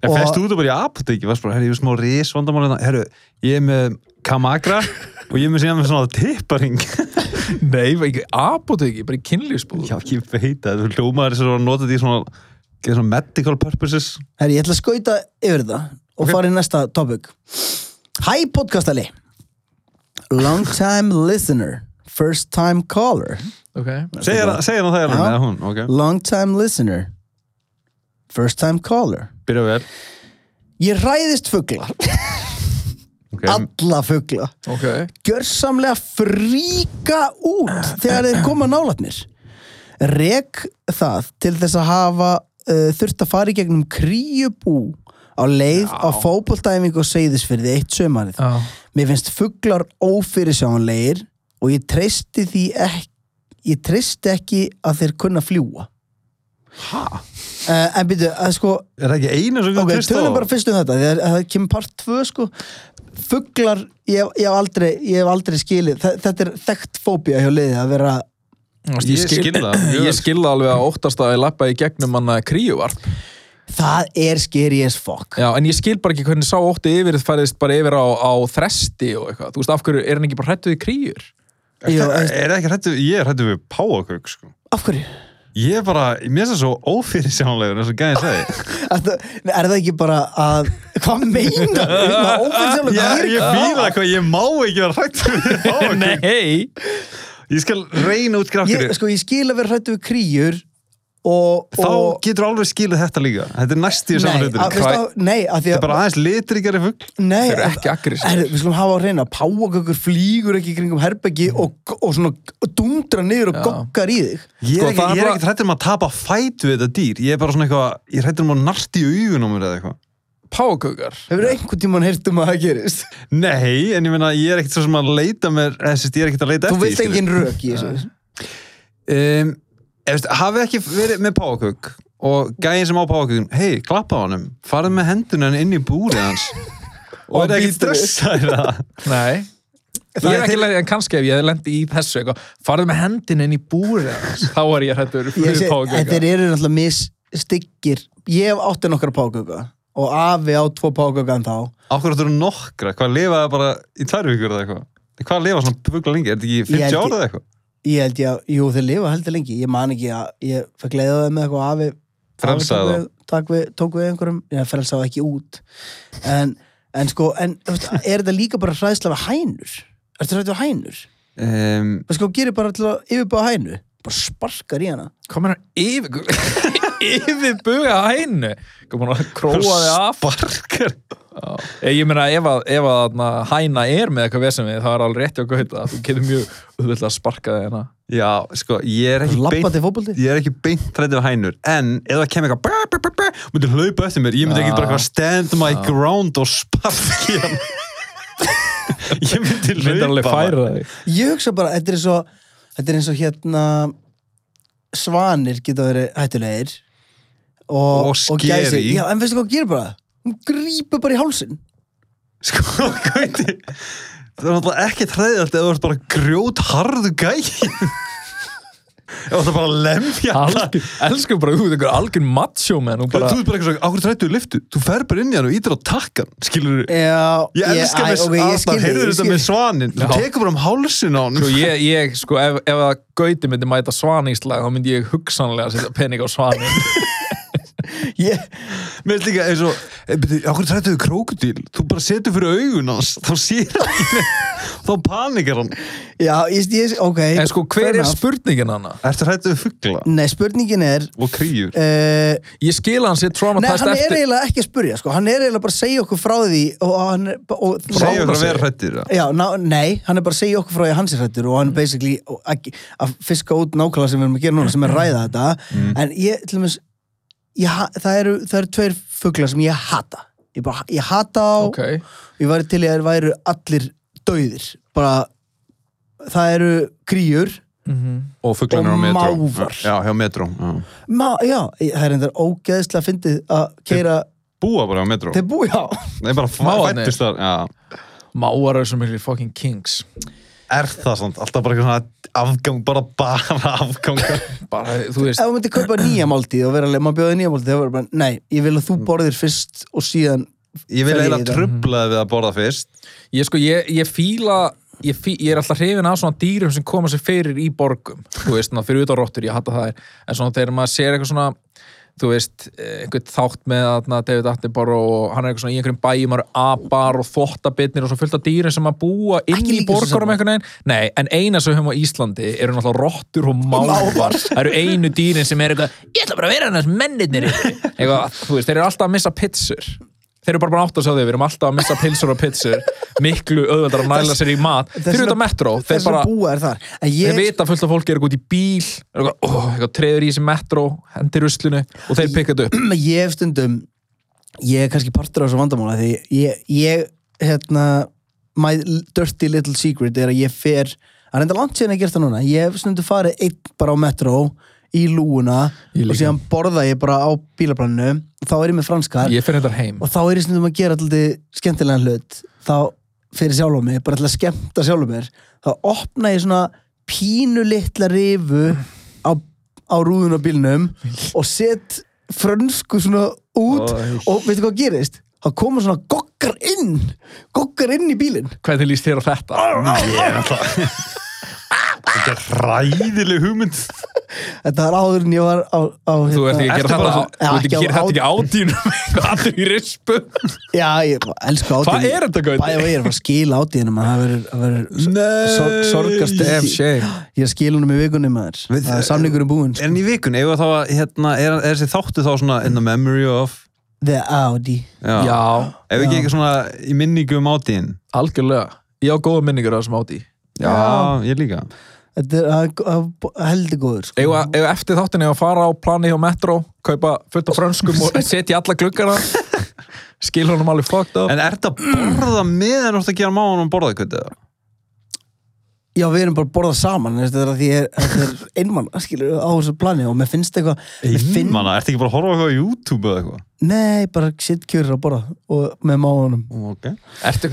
Speaker 3: En fæst þú þetta bara í apoteki, varst bara, herri, ég er smá ris vandamál hérna, herru, ég er með kamagra og ég er með síðan með svona tipparing. [laughs]
Speaker 2: Nei, ekki apoteki, bara í kynlífsbúð.
Speaker 3: Já, ég veit það, þú hljómaður þess að nota því svona, geða svona medical purposes.
Speaker 1: Herri, ég ætla að skauta yfir þetta og fara í næsta topic. Hæ podcastali. Long time listener First time caller.
Speaker 2: Okay.
Speaker 3: Segir hann segir hann það
Speaker 1: Já.
Speaker 3: hérna, eða hún, ok.
Speaker 1: Long time listener First time caller.
Speaker 3: Byrja vel.
Speaker 1: Ég ræðist fugla,
Speaker 3: Ok, [laughs]
Speaker 1: alla fugla.
Speaker 2: Ok.
Speaker 1: Gjörsamlega fríka út þegar þeir koma nálat mér Rek það til þess að hafa uh, þurft að fara í gegnum kríubú á leið
Speaker 2: Já.
Speaker 1: á fótboltæfingu og seyðisfyrði eitt sömarið
Speaker 2: Já.
Speaker 1: Mér finnst fuglar ófyrirsjánlegir og ég treysti því ekki ég treysti ekki að þeir kunna fljúa
Speaker 3: ha?
Speaker 1: uh, en byrju, að sko
Speaker 3: Er það ekki einu sem
Speaker 1: ok,
Speaker 3: þú treyst á?
Speaker 1: tölum bara fyrst um þetta því að að það kemur part 2 sko fuglar, ég, ég, hef aldrei, ég hef aldrei skilið, Þe- þetta er þekkt fóbía hjá liði að vera
Speaker 2: Ég,
Speaker 3: Ég skil það, mjög vel.
Speaker 2: Ég skil það alveg að óttast að ég lappa í gegnum hann kríuvarp
Speaker 1: það er scary as fuck
Speaker 2: Já, en ég skil bara ekki hvernig sá ótti yfir færðist bara yfir á, á þresti og eitthvað, þú veist, af hverju er hann ekki bara hrættuð í kríur?
Speaker 1: Jú,
Speaker 3: er það ekki hrættu, ég er hrættu við páakök sko.
Speaker 1: af hverju?
Speaker 3: ég er bara, mér finnst það svo ófyrirsjónlegur eins og gæði segi
Speaker 1: Ertu, [laughs] er það ekki bara að hvað meinar? [laughs] Ófyrirsjálfur,
Speaker 3: ég, ég fýla hvað, ég má ekki vera hrættu við [laughs] páakök! Ég skal reyna út grafkri
Speaker 1: sko, ég skil að vera hrættu við kríur og,
Speaker 3: þá
Speaker 1: og
Speaker 3: getur alveg skilið þetta líka. Þetta er næst í
Speaker 1: nei,
Speaker 3: saman
Speaker 1: að,
Speaker 3: það
Speaker 1: að, því
Speaker 3: er bara aðeins litrikari fugg
Speaker 1: nei,
Speaker 2: Þeir eru ekki aggressífir.
Speaker 1: Herru, við skulum hafa á reyna páakökur flýgur ekki kringum herbeggi og, og svona dundra niður og
Speaker 2: Já.
Speaker 1: goggar í þig.
Speaker 3: Ég
Speaker 2: Sko,
Speaker 3: er
Speaker 2: er
Speaker 3: ég er
Speaker 2: bara-
Speaker 3: hrættur um að tapa fæt við þetta dýr. Ég er bara svona eitthvað ég er hrættur um að narti í augun á mér eða eitthvað
Speaker 2: Pákökar
Speaker 1: hefur einhvern tímann heyrt um að það gerist?
Speaker 3: Nei, en ég meina ég er ekkert svo sem að leita mér ég er ekkert að leita
Speaker 1: þú
Speaker 3: eftir
Speaker 1: veist
Speaker 3: því, skilur.
Speaker 1: engin rök í þessu.
Speaker 3: Um, eftir, hafið ekki verið með páakök og gæðin sem á páakökun hei, klappa á honum, farið með hendunan inn í búrið hans. [laughs] Og
Speaker 1: Og
Speaker 3: er ekki
Speaker 1: við.
Speaker 3: stressaður það.
Speaker 2: Nei. Ég er ekki leið, en kannski ef ég hef lendi í þessu eitthvað, farið með hendin inn í hans, þá er ég hættur fyrir pákökar
Speaker 1: þeir eru náttúrulega misstyggir. Ég hef átti nokkra páköka og afi á tvo páköka en þá
Speaker 3: ákveður þetta eru nokkra, hvað lifaði bara í tvær vikur eða eitthvað? Hvað lifa svona fugla lengi, er þetta ekki
Speaker 1: Ég
Speaker 3: 50
Speaker 1: held
Speaker 3: ára eða eitthvað?
Speaker 1: Ég held ég að, jú þeir lifa heldur lengi. Ég man ekki að ég fekk leiða það með eitthvað afi
Speaker 3: Frelsaði
Speaker 1: afi tók við- einhverjum, ég frelsaði ekki út. En, en sko en, þú er þetta líka bara hræðsla við hænur? Ertu hræðsla við hænur?
Speaker 3: Um,
Speaker 1: sko gerir bara til að yfirbáða hænu bara sparkar í hana.
Speaker 2: Hvað meina yfir [laughs] yfir buga hænu Hvað meina króa þig af.
Speaker 3: sparkar.
Speaker 2: Já. Ég meina ef að, ef að þarna, hæna er með eitthvað vesum við, það er alveg rétti okkur þetta þú getur mjög auðvitað að sparka þig hérna.
Speaker 3: Já, sko, ég er ekki beint
Speaker 1: lappandi fótbolti?
Speaker 3: ég er ekki beint hrættið við hænur en ef það kemur eitthvað myndir hlaupa eftir mér, ég myndi ekki bara stand my ground og sparki hann [laughs] ég myndi hlaupa
Speaker 2: færa þig.
Speaker 1: Ég hugsa bara, þetta er og þetta er eins og hérna svanir geta verið hættulegir og,
Speaker 3: Og scary.
Speaker 1: gæsir. já, en veistu hvað hún gerir bara hún grípur bara í hálsin
Speaker 3: sko, [laughs] gauti það er náttúrulega ekki hræðilegt ef þú ert bara grjót harðu þú ert bara að lemja alla.
Speaker 2: Algjör, elsku bara, þú ert einhver algjör macho menn og
Speaker 3: bara... þú ert bara eitthvað svo, áhverju trættu í liftu þú fer bara inn í hann og ítir á takkan skilur þú
Speaker 1: já,
Speaker 3: Ég elska
Speaker 1: æ,
Speaker 3: með
Speaker 1: ok, ég skil
Speaker 3: Arnar,
Speaker 1: þig,
Speaker 3: heyrðu
Speaker 1: ég
Speaker 3: þetta með svanin þú tekur bara um hálsin á hann.
Speaker 2: Sko, ég, ég, sko, ef, ef að Gauti myndi mæta svaníslag, þá myndi ég hugsanlega setja pening á svanin
Speaker 1: ég, [laughs]
Speaker 3: Mér finnst líka eins og, e, beti, áhverju trættu við krókudíl þú bara setur fyrir augun hans þá sér hann þá panikar hann.
Speaker 1: Já, ég, ég, ok.
Speaker 2: En sko, hver er spurningin hana?
Speaker 3: Ertu trættu við fuggla
Speaker 1: nei, spurningin er
Speaker 3: og kríur.
Speaker 1: uh,
Speaker 2: Ég skil að hann sé
Speaker 1: Nei,
Speaker 2: traumatized
Speaker 1: hann er
Speaker 2: eftir
Speaker 1: eiginlega ekki að spurja, sko. Hann er eiginlega bara að segja okkur frá því og hann er og, og,
Speaker 3: segja okkur að vera hrættir
Speaker 1: Já, ná, nei, hann er bara að segja okkur frá því að hans er hrættur og hann er basically að, fiska út nákvæmlega sem við erum að gera núna, sem er ræða þetta. En ég, til dæmis ég, það, eru, það eru tveir fuglar sem ég hata. Ég, bara, ég hata á
Speaker 2: Ok,
Speaker 1: ég væri til í að þeir væru allir dauðir. Bara það eru kríur
Speaker 3: og fugglan
Speaker 1: Og
Speaker 3: er á metro
Speaker 1: mávar.
Speaker 3: já, hjá metro já.
Speaker 1: Ma, já, það er endar ógeðslega fyndið að keira
Speaker 3: búa bara á metro
Speaker 1: þeir búi, já.
Speaker 3: Nei, bara fættist þar
Speaker 2: máar eru svo miklu fucking kings
Speaker 3: Er það svona, alltaf bara eitthvað svona afgang, bara bara afgangar [laughs]
Speaker 2: Bara, þú veist.
Speaker 1: Ef þú myndir kaupa nýja máltíð og vera alveg, maður bjóði nýja máltíð það var bara, nei, ég vil að þú borðir fyrst og síðan
Speaker 3: Ég vil eiginlega
Speaker 1: þetta?
Speaker 3: trubla þig við að borða fyrst.
Speaker 2: Ég sko, ég, ég fíla ég, fí, ég er alltaf hrifin af svona dýrum sem koma sér fyrir í borgum. Þú veist, svona, fyrir utan rottur, ég hata það. Er en svona þegar maður sér eitthvað svona þú veist, eh, einhvern þátt með þarna, David Attenborough og hann er eitthvað svona í einhverjum bæjum, maður eru apar og þvottabitnir og svo fullt af dýrum sem að búa inn í borgarum einhvern veginn. Nei, en eina sem við höfum á Íslandi eru náttúrulega rottur og mávar það eru einu dýrin sem er eitthvað ég ætla bara að vera hann þess mennirnir eitthvað, þú veist, þeir eru alltaf að missa pitsur þeir eru bara bara átt að sjá þau, við erum alltaf að missa pilsur og pitsur miklu auðveldar að næla sér í mat. þeir eru á metro, þeir bara
Speaker 1: en
Speaker 2: þeir
Speaker 1: ég,
Speaker 2: vita fullt af fólki er út í bíl er eitthvað, oh, eitthvað treður í þessi metro hendir ruslunu og þeir pikka þetta upp. [clears throat]
Speaker 1: Ég hef stundum ég er kannski partur á þessu vandamála því ég, ég hérna my dirty little secret er að ég fer að reynda langt síðan ég gert það núna ég hef stundum farið einn bara á metro í lúuna
Speaker 2: Ég
Speaker 1: og síðan borða ég bara á bílaplaninu þá er ég með franskar
Speaker 2: ég
Speaker 1: og þá er ég stundum að gera alltaf skemmtilegan hlut. Þá fyrir sjálf mig, bara að skemmta sjálf mér. Þá opna ég svona pínu litla rifu á, á rúðun á bílnum og set frönsku svona út
Speaker 3: Æ.
Speaker 1: og veitu hvað gerist? Það koma svona gokkar inn gokkar inn í bílinn.
Speaker 2: Hvernig líst þér á þetta?
Speaker 3: Er alltaf Þetta er ræðileg hugmynd.
Speaker 1: Þetta var áður en ég var á, á hérna,
Speaker 2: Þú ert ekki að
Speaker 3: Ertu
Speaker 2: gera þetta Þú ert ekki að gera þetta ekki ádýnum Allir [laughs] í rispu.
Speaker 1: Já, ég elsku átíðin
Speaker 2: Hvað er þetta, Gauti?
Speaker 1: Bæði og ég er að skila átíðinum að það verður- það verður sor, sorgast Ég er að skila honum í
Speaker 3: Við-
Speaker 1: Það er samningur um búinn
Speaker 3: Er hann í vikun? Eða þá að, hérna, er, er þessi þáttu þá svona in the memory of?
Speaker 1: The Audi.
Speaker 3: Já,
Speaker 2: Já,
Speaker 3: Ef ekki ekki svona í minningu um átíðin
Speaker 2: algjörlega. Ég á góða minningur á þessum ádý
Speaker 3: Já, ég líka
Speaker 1: Þetta er heldur góður sko.
Speaker 2: Egu eftir þáttinni að fara á plani hjá Metro kaupa fullt af frönskum og [laughs] setja í alla gluggana skil honum alveg fucked up
Speaker 3: En er þetta borða með en orðið að gera mánu um borðað kvötið?
Speaker 1: Já, við erum bara að borða saman Þetta er að því ég, þetta er [laughs] einmann skilur, á þessu plani og mér finnst eitthvað mér finn-
Speaker 3: Einmanna, ertu ekki bara að horfa á eitthvað á YouTube eða eitthvað?
Speaker 1: Nei, bara sitt kjörur að borða og með máunum
Speaker 3: Ok.
Speaker 2: Ertu,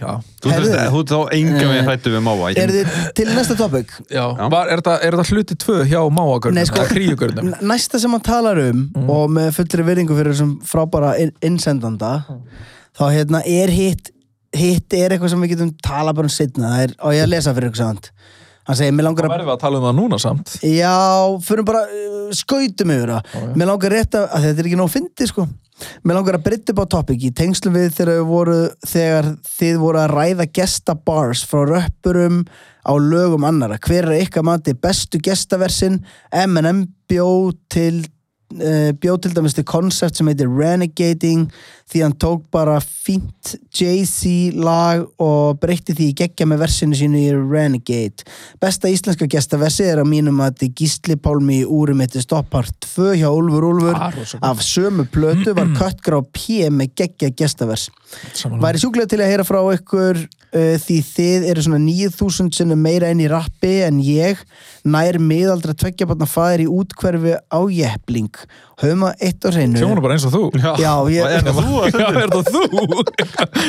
Speaker 2: já,
Speaker 3: Þú ert þá enga
Speaker 1: Eh,
Speaker 3: með hrættu við máva
Speaker 1: Er þið til næsta topic?
Speaker 2: já. Var, er, þetta, er þetta hluti tvö hjá máagörnum
Speaker 1: Nei, sko- Næsta sem hann talar um og með fullri virðingu fyrir þessum frábæra inn innsendanda þá hérna er hitt hitt er eitthvað sem við getum tala bara um setna það er, og ég að lesa fyrir ykkur samt. Hann segir, mér langar að
Speaker 2: verðum við að tala um það núna samt.
Speaker 1: Já, fyrir bara uh, skautum yfir það.
Speaker 2: Já.
Speaker 1: mér langar rétt að, að þetta er ekki nóg fyndi sko. Mér langar að breytta upp á topic í tengslum við þegar, voru, þegar þið voru að ræða gestabars frá röppurum á lögum annara hver er ykkar mati? Bestu gestaversin? M&M bjó til uh, bjó til dæmis til koncept sem heitir Renegading því hann tók bara fínt Jay-Z lag og breytti því í geggja með versinu sínu í Renegade. Besta íslenska gestaversi er að mínum að þetta Gísli Pálmi í úrum eitt stoppart 2 hjá Úlfur Úlfur.
Speaker 2: Ah,
Speaker 1: af sömu plötu var [clears throat] köttgrá P með geggja gestivers
Speaker 2: Samanlega.
Speaker 1: Væri sjúklega til að heyra frá ykkur uh, því þið eru svona 9000 sinnum meira enn í rappi en ég. Nær miðaldra tveggjabarna fæðir í útkverfi á jepling. Höfum að eitt á hreinu.
Speaker 2: Hljóna bara eins og þú.
Speaker 1: Já, ég-
Speaker 3: Er það þú
Speaker 2: Já, er það þú?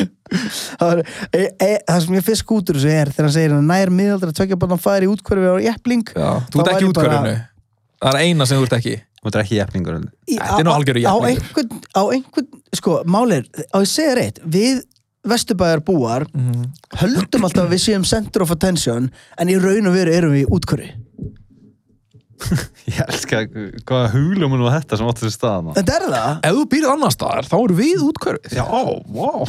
Speaker 2: [laughs]
Speaker 1: það, er, e, e, það sem ég fyrst skútur þessu er þegar hann segir að nær miðaldra tveggjabarna fæðir í útkverfi á jepling
Speaker 2: Já, þú ert ekki
Speaker 1: væri bara-
Speaker 2: Það er eina sem þú ert ekki
Speaker 3: Þú ert ekki jefningur
Speaker 2: Þetta er nú algjöru
Speaker 1: einhvern, á einhvern, sko, málir á ég segja reitt, við vesturbæjar búar
Speaker 2: Mhm.
Speaker 1: höldum alltaf að við séum center of attention en í raun og veru erum við í útkverfi [laughs]
Speaker 3: Ég elska hvaða huglum nú þetta sem átti sér staðan
Speaker 1: þetta er það?
Speaker 2: Ef þú býrð annar staðar, þá eru við útkörfið
Speaker 3: Já, wow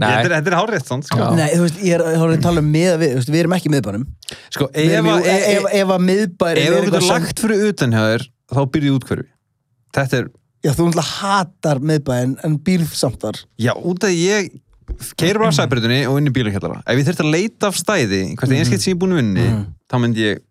Speaker 2: Nei.
Speaker 3: Þetta er, þetta er hárrétt svona sko.
Speaker 1: Nei, þú veist, ég er, að tala um miða við, þú veist, við erum ekki í miðbænum.
Speaker 3: Sko
Speaker 1: Við
Speaker 3: ef, að-
Speaker 1: ef, ef,
Speaker 3: þú getur lagt fyrir utan hjá þér þá byrjið útkverfi Þetta er,
Speaker 1: Já, þú náttúrulega hatar miðbæin en býrð samt þar.
Speaker 3: Já, út af ég keirir bara á sæbrytunni og inn í bílakjallara. Ef ég þurfti að leita af stæði hvert einskilt sem ég er búin að vinni þá myndi ég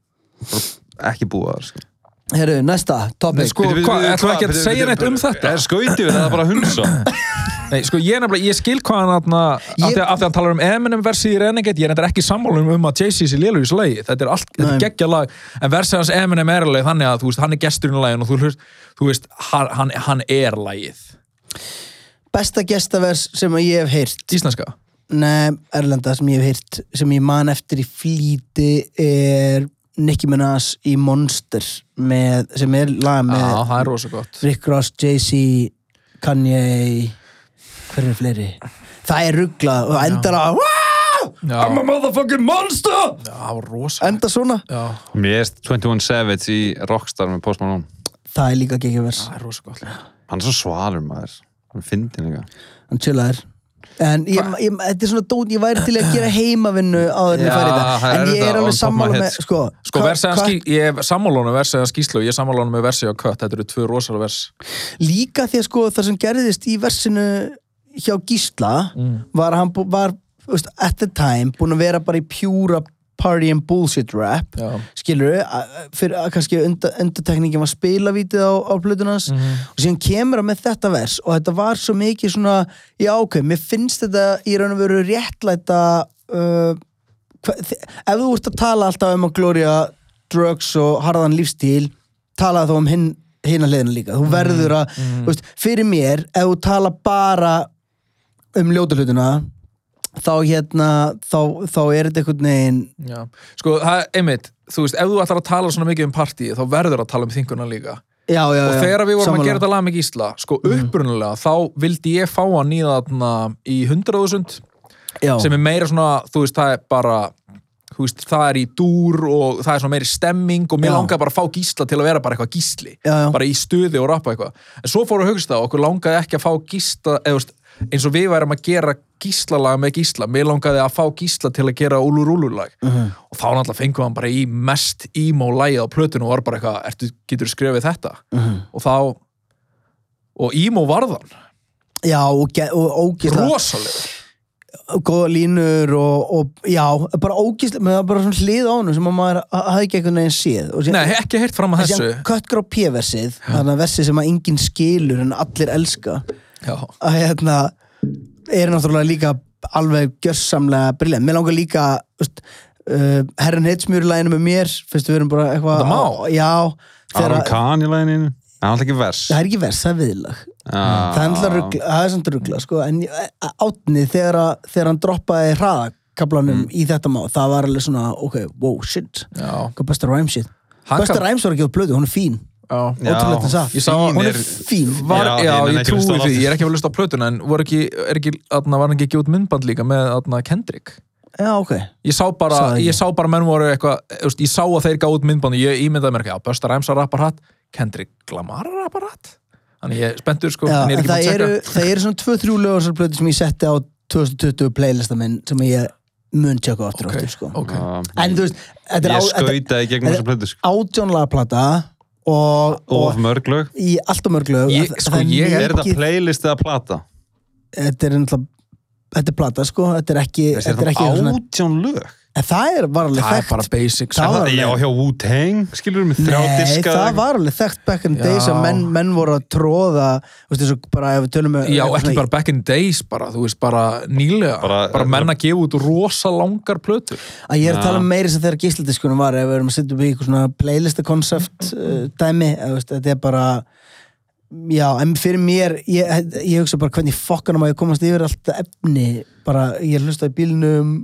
Speaker 3: ekki búa þar sko.
Speaker 1: Herru, næsta, topic.
Speaker 2: Sko, ætlum við ekki að segja neitt um þetta?
Speaker 3: Er skauti við það er bara að hunsa [laughs]
Speaker 2: Nei, sko, ég, nefnilega, ég skil hvað hann atna,
Speaker 1: Ég-
Speaker 2: af því að- hann talar um Eminem versið í Renegade, ég er eitthvað ekki sammálum um að Jay-Z sé þessu lagi, þetta er allt, þetta er geggja lag. En versið hans Eminem er alveg þannig að þú veist, hann er gesturinn í lagin og þú, hlust, þú veist, hann, hann, er lagið.
Speaker 1: Besta gestavers sem ég hef heyrt.
Speaker 2: Íslenska?
Speaker 1: Nei, Erlenda sem ég hef heyrt sem ég man eftir í flýti er Nicki Minaj í Monster með, sem er lag
Speaker 2: Já,
Speaker 1: með
Speaker 2: er gott.
Speaker 1: Rick Ross, Jay-Z Kanye hver er fleiri? Það er rugglað og endar að "Wow!
Speaker 2: Já.
Speaker 1: I'm a motherfucking monster!
Speaker 2: Já, það var rosa
Speaker 1: enda svona.
Speaker 2: Já,
Speaker 3: Mér er 21 Savage í Rockstar með Post Malone.
Speaker 1: Það er líka geggjavers.
Speaker 2: Það er rosa gott.
Speaker 3: Hann er svo svalur maður. Hann finnir líka.
Speaker 1: Hann chillaðir en ég, ég, þetta er svona dót, ég væri til að gera heimavinnu á færi
Speaker 3: það.
Speaker 1: þetta en ég er alveg sammála með sko,
Speaker 2: Sko, skí- ég er sammálunum versið hans skíslu, ég er sammálunum með versið á kött, þetta eru tvö rosalega vers.
Speaker 1: Líka því að sko það sem gerðist í versinu hjá Gísla var að hann var veist, at the time búin að vera bara í pjúra party and bullshit rap
Speaker 2: Já.
Speaker 1: skilur að kannski undir, undirtekningin var spilavítið á, á plutunans og síðan kemur hann með þetta vers og þetta var svo mikið svona já ok, mér finnst þetta í raun og veru réttlæta uh, hva, ef þú ert að tala alltaf um að glória drugs og harðan lífstíl talaði þá um hinn hinn að hliðina líka, þú verður að þú veist, fyrir mér, ef þú tala bara um ljótahlutina þá hérna þá, þá er þetta einhvern veginn
Speaker 2: Já, sko, það einmitt þú veist, ef þú ætlar að tala svona mikið um partíi þá verður að tala um þinguna líka.
Speaker 1: Já, já,
Speaker 2: og þegar við vorum
Speaker 1: sammála.
Speaker 2: að gera þetta lag með Gísla sko upprunalega, þá vildi ég fá hann í þarna í 100.000
Speaker 1: já,
Speaker 2: sem er meira svona, þú veist, það er bara veist, það er í dúr og það er svona meiri stemming og mér
Speaker 1: Já.
Speaker 2: langaði bara að fá Gísla til að vera bara eitthvað Gísli bara í stuði og rappa eitthvað. En svo fóru að hugsa það, okkur langaði ekki að fá Gísla eða, eins og við værum að gera Gíslalag með Gísla, mér langaði að fá Gísla til að gera Úlur Úlur lag
Speaker 1: Mhm.
Speaker 2: og þá náttúrulega fengum hann bara í mest emo lagið á plötinu og var bara eitthvað, ertu, getur skrifið þetta?
Speaker 1: Mhm.
Speaker 2: og þá og emo varðan,
Speaker 1: já, og, og ógislega
Speaker 2: rosalegur.
Speaker 1: Góða línur og, og já, bara ógislega með bara svona hlið á honum sem að maður ha- hafði ekki einhvern veginn séð. Og
Speaker 2: Nei, ekki heyrt fram að þessu.
Speaker 1: Köttgrá P-versið, þannig að versið sem að enginn skilur en allir elska að hérna er náttúrulega líka alveg gjörsamlega briljant. Mér langar líka veist, uh, Herren Heitsmjörlæginu með mér fyrstu við erum bara eitthvað
Speaker 2: Þetta má?
Speaker 1: Já, þegar
Speaker 3: Aron Kahn í læginu Það er alltaf ekki vers
Speaker 1: það er ekki vers, það er viðlag
Speaker 3: Ah.
Speaker 1: það er alltaf ruggla, það er samt ruggla sko. en átni þegar, að- þegar hann droppaði hraðakablanum í þetta má, það var alveg svona ok, wow, shit, besta rhyme shit besta
Speaker 2: kann-
Speaker 1: rhymes var ekki á blödu, hún er fín Satt,
Speaker 2: Ég sá-
Speaker 1: hún er fín.
Speaker 2: Var,
Speaker 3: Já,
Speaker 2: já,
Speaker 3: ég að
Speaker 2: trúi því, ég er ekki að hlusta á plötuna en var ekki, er ekki, atna, var hann ekki að út myndband líka með atna, Kendrick?
Speaker 1: Já, ok,
Speaker 2: ég sá bara, bara menn voru eitthvað, ég sá að þeir gáðu út myndband og ég ímyndaði mér ekki, já, Busta Rhymes að rappa hatt Kendrick Lamar að rappa hatt þannig ég spenntur sko,
Speaker 1: já,
Speaker 2: en ég er
Speaker 1: en
Speaker 2: ekki búin
Speaker 1: það
Speaker 2: að
Speaker 1: eru,
Speaker 2: tjekka
Speaker 1: það eru svona tvö, þrjú lögur sem ég setti á 2020 playlista minn sem ég mun
Speaker 2: Ok,
Speaker 1: okay. aftur, sko.
Speaker 2: ok.
Speaker 1: En þú veist, þetta er,
Speaker 3: Ég
Speaker 1: á, og, og
Speaker 3: mörg lög
Speaker 1: í allt og mörg lög
Speaker 2: Ég- sko, ég er
Speaker 3: þetta playlist eða plata?
Speaker 1: þetta er náttúrulega þetta er plata sko, þetta er ekki, þetta er ekki
Speaker 3: átján lög?
Speaker 1: En það er var alveg
Speaker 2: það er
Speaker 1: þekkt.
Speaker 2: bara basic
Speaker 1: Það
Speaker 2: sko.
Speaker 1: var-
Speaker 3: Já, hjá Wu-Tang, skilur við með þrjá
Speaker 1: Nei,
Speaker 3: diska
Speaker 1: það var alveg þekkt back in the days að menn, menn voru að tróða þú veist, þessu bara ef við tölum með
Speaker 2: já, ekki bara back in the days bara, þú veist, bara nýlega.
Speaker 3: Bara-
Speaker 2: bara, menn að gefa út rosa langar plötur.
Speaker 1: Að ég er að tala um meiri sem þegar gísladiskunum var ef við erum að setja upp í eitthvað svona playlista koncept uh, dæmi, eða, veist, þetta er bara já, en fyrir mér ég, ég hugsa bara hvernig fokkanum að ég komast yfir allt efni, bara ég hlusta í bílnum,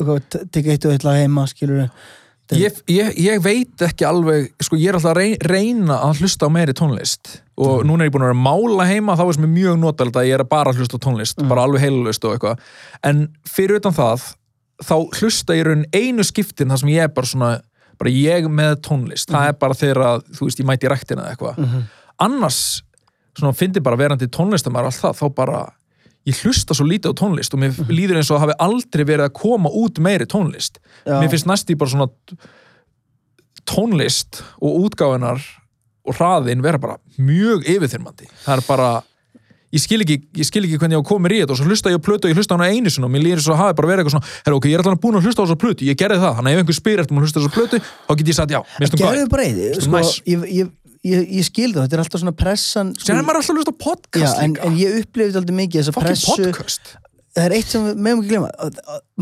Speaker 1: eitthvað, tekja eitt og eitt lag heima, skilur
Speaker 2: ég, ég, ég veit ekki alveg sko ég er alltaf að rey- reyna að hlusta á meiri tónlist. Og núna er ég búin að vera mála heima þá er sem er mjög notalegt að ég er að bara hlusta á tónlist bara alveg heilalust og eitthvað. En fyrir utan það þá hlusta ég raun einu skiptin þar sem ég er bara svona bara ég með tónlist, það er bara þegar að þú veist ég mæti í ræktina eða eitthvað. Annars svona fyndi bara verandi tónlistamæður allt það, þá bara ég hlusta svo lítið á tónlist og mér líður eins og það hafi aldrei verið að koma út meiri tónlist.
Speaker 1: Já.
Speaker 2: mér finnst næst í bara svona tónlist og útgáfinar og hraðin vera bara mjög yfirþyrmandi. Það er bara ég skil ekki, ég skil ekki hvernig ég á komir í þetta og svo hlusta ég á plötu og ég hlusta hana einu sinni og mér líður svo að hafi bara verið eitthvað svona herra ok, ég er alltaf búin að hlusta á þessa plötu, ég gerði það. Þannig að ef einhver spyr eftir maður hlusta á þessa plötu? Þá get ég sagt já, um
Speaker 1: eitt
Speaker 2: Finnst næs.
Speaker 1: Ég, ég, ég, ég skil það, þetta er alltaf svona pressan sko,
Speaker 2: Sér er maður alltaf að hlusta á
Speaker 1: já,
Speaker 2: podcast
Speaker 1: en,
Speaker 2: líka.
Speaker 1: en ég upplifði alltaf mikið þessa
Speaker 2: Fucking
Speaker 1: pressu.
Speaker 2: podcast.
Speaker 1: Það er eitt sem við meðum ekki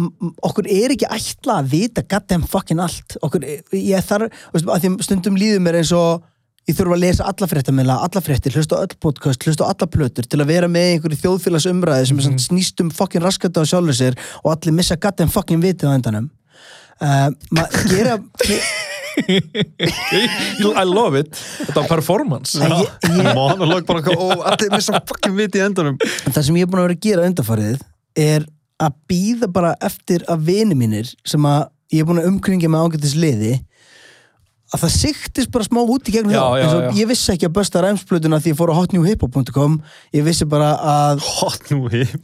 Speaker 1: m- okkur er ekki ætla að vita goddamn fucking allt. Okkur, ég þarf, að því stundum líður mér eins og ég þurfa að lesa alla fréttamila, alla fréttir, hlusta á öll podcast hlusta á alla plötur til að vera með einhverju þjóðfélagsumræði sem mm. snýst um fucking raskata á sjálfur sér og allir missa goddamn fucking vitið á endanum. Uh, maður gera [laughs]
Speaker 2: I love it, þetta var performance.
Speaker 1: En ég, ég,
Speaker 3: Monolog bara, ó, allir missa fucking viti í endanum
Speaker 1: það sem ég er búin að vera að gera undarfarið er að býða bara eftir að vini mínir sem að ég er búin að umkringja með ágættis liði að það siktist bara smá út í gegnum
Speaker 2: já.
Speaker 1: ég vissi ekki að besta ræmsplötuna því ég fór á hotnewhiphop.com ég vissi bara að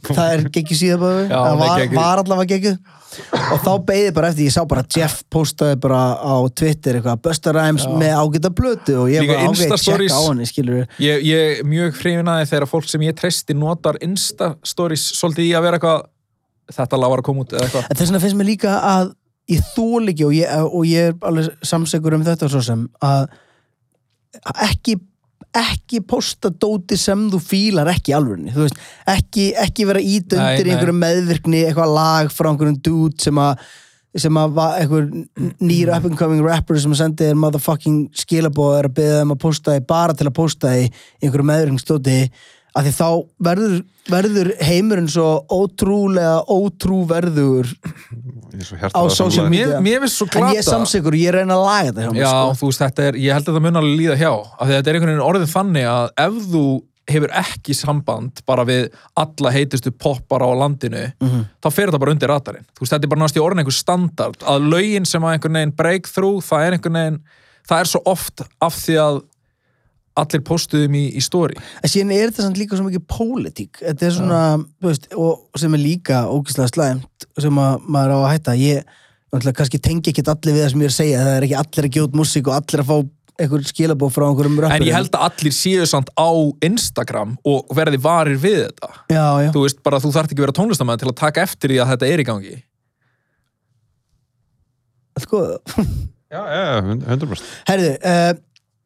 Speaker 1: það er geggju síðan bara
Speaker 2: Já,
Speaker 1: það var, var allavega geggju og þá beigði bara eftir, ég sá bara að Jeff postaði bara á Twitter eitthvað Rhymes
Speaker 2: Já.
Speaker 1: með ágæta blötu og ég var ágætt
Speaker 2: Insta-stories.
Speaker 1: tjekka á henni
Speaker 2: Ég, ég mjög hrifin að þegar fólk sem ég treysti notar Insta-stories svolítið í að vera eitthvað þetta lag var að koma út eða eitthvað
Speaker 1: Ég þól ekki og ég, og ég er alveg samsegur um þetta svo sem að ekki ekki posta dóti sem þú fílar ekki í alvörunni, þú veist, ekki, ekki vera undir
Speaker 2: nei.
Speaker 1: einhverjum meðvirkni eitthvað lag frá einhverjum dude sem að sem að var einhver nýr up and coming rapper sem að sendi þér motherfucking skilabóð er að beða þeim að posta þig bara til að posta þig í einhverjum meðvirkningsdóti að því þá verður, verður heimurinn svo ótrúlega ótrúverður
Speaker 3: er
Speaker 1: Á social media.
Speaker 2: mér, finnst svo
Speaker 1: en
Speaker 2: glata
Speaker 1: ég er samsikur og ég reyna að laga þetta hjá mér
Speaker 2: Já,
Speaker 1: sko.
Speaker 2: þú veist, þetta er, ég held að það mun alveg líða hjá af því að þetta er einhvern veginn orðið þannig að ef þú hefur ekki samband bara við alla heitustu poppara á landinu
Speaker 1: Mhm.
Speaker 2: þá fer þetta bara undir radarinn þú veist, þetta er bara náttúrulega orðin einhver standard að lögin sem að einhvern veginn breakthrough það er einhvern veginn, það er svo oft af því að allir postuðum í, í story.
Speaker 1: En síðan er þetta samt líka svo mikið pólitík. Þetta er svona, þú veist, og sem er líka ógislega slæmt sem að maður á að hætta. Ég, náttúrulega, kannski tengi ekkit allir við það sem ég er að segja. Það er ekki allir að út músík og allir að fá einhver skilabóð frá einhverjum röppurum
Speaker 2: en ég held að allir séu samt á Instagram og verði varir við þetta.
Speaker 1: Já, já.
Speaker 2: þú veist bara, þú þarft ekki að vera tónlistamæður til að taka eftir því að þetta er í gangi.
Speaker 1: Sko,
Speaker 3: Já, já, 100%
Speaker 1: herðu uh,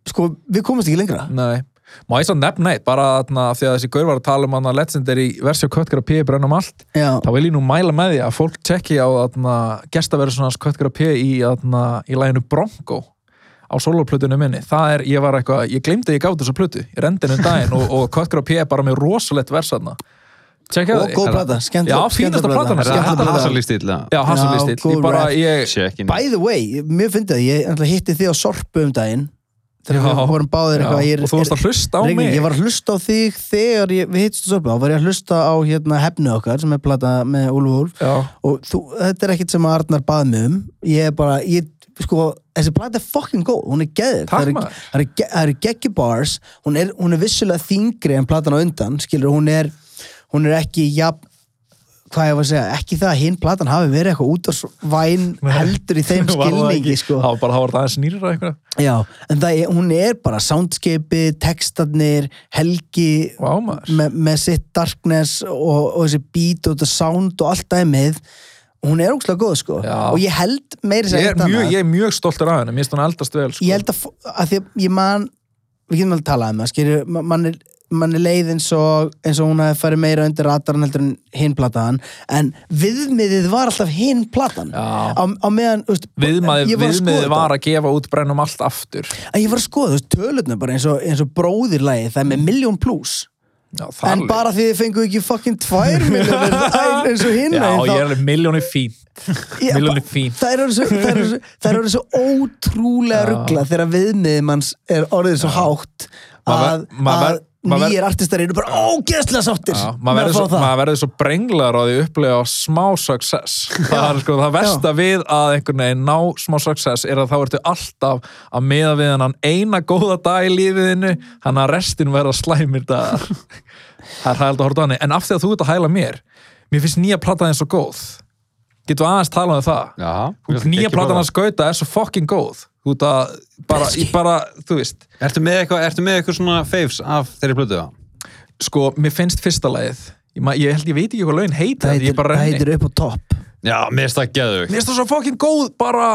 Speaker 1: sko, við komumst ekki lengra.
Speaker 2: Nei, má ég svo nefna eitt bara þarna af því að þessi gaur var að tala um hana legendary versjá Köttkara P. brennum allt.
Speaker 1: Já,
Speaker 2: þá vil ég nú mæla með því að fólk tjekki á þarna gestaverðsonans Köttkara P. í, þarna, í læginu Bronco á soloplötunum minni, það er, ég var eitthvað ég glemdi að ég gátt þessa plötu, ég rendi henni um daginn og, og Köttkara P. er bara með rosalett vers þarna. Á
Speaker 1: og góð plata,
Speaker 3: Er það
Speaker 2: plata.
Speaker 1: rap.
Speaker 2: ég
Speaker 3: Checkin
Speaker 1: by the way, mér fyndi það ég ætla, hitti þig á Sorpu um daginn þegar
Speaker 2: Já.
Speaker 1: við vorum báðir eitthvað ég,
Speaker 2: og þú varst að hlusta á mig.
Speaker 1: Ég var að hlusta á þig þegar ég, við á Sorpu, þá var ég að hlusta á hérna, hefnu okkar sem er plata með Úlf Úlf.
Speaker 2: Já,
Speaker 1: og þú, þetta er ekkit sem að Arnar bað mig um. Ég er bara, ég, sko þessi plata er fucking góð, hún er
Speaker 2: Takk,
Speaker 1: það eru- það eru geggi bars. Hún er, hún er vissulega þingri en platan á undan skilur, hún er hún er ekki jafn hvað ég var að segja, ekki það að hinn platan hafi verið eitthvað út af væn [laughs] heldur í þeim [laughs]
Speaker 2: það
Speaker 1: skilningi sko.
Speaker 2: það var bara, það var aðeins nýra eitthvað
Speaker 1: Já, en það er, hún er bara soundscape, textarnir Helgi
Speaker 2: Vá, maður.
Speaker 1: með, með sitt darkness og, og þessi beat og þetta sound og allt dæmið hún er ógslag góð sko
Speaker 2: Já.
Speaker 1: og ég held meiri sér
Speaker 2: er, mjög, ég er mjög stoltur af henni, mér finnst hún eldast vel sko.
Speaker 1: ég held að, að því að ég man við getum alveg talað um það skilju, ma- mann er mann er leið eins og, eins og hún hefði farið meira undir radaran heldur en hinn platan en viðmiðið var alltaf hinn platan. Á, á meðan veist,
Speaker 2: viðmiðið
Speaker 1: ég var að
Speaker 2: viðmiðið
Speaker 1: þetta.
Speaker 2: var að gefa út brennum allt aftur.
Speaker 1: Að ég var að skoða, veist, tölutna bara eins og, eins og bróðirlægi, það er með miljón pluss
Speaker 2: já,
Speaker 1: en bara því þið fengu ekki fucking tvær miljónir [laughs] eins og hinn
Speaker 2: já, ég er alveg miljónir fín miljónir fín
Speaker 1: það er orðið svo, er svo, er svo ótrúlega ruggla þegar viðmiðið manns er orðið svo hátt að, að
Speaker 2: ver-
Speaker 1: nýjir artistar eru bara ógeðslega sáttir
Speaker 2: Já, maður
Speaker 1: að
Speaker 2: verður svo, svo brenglar á því að upplega smá success. Það er sko það versta við að einhvern veginn ná smá success er að þá ertu alltaf að meða við hennan eina góða dag í lífiðinu hann að restin verða slæmir dagar. [laughs] Það er hægt að horfa á hann en af því að þú ert að hæla mér mér finnst nýja platan eins og góð. Getur aðeins talað um það?
Speaker 3: Já,
Speaker 2: nýja platan að skauta er svo fucking góð þú ert að bara, í bara, þú veist.
Speaker 3: Ertu með eitthvað, ertu með eitthvað svona faves af þeirri plötu það?
Speaker 2: sko, mér finnst fyrsta lagið. Ég, ma- ég held ég veit ekki hvað laun heita
Speaker 1: það
Speaker 2: ég
Speaker 1: heitir,
Speaker 2: bara
Speaker 1: það
Speaker 2: renni.
Speaker 1: heitir upp á topp.
Speaker 3: Já, mér finnst það geðug
Speaker 2: Mér finnst það svo fucking góð bara,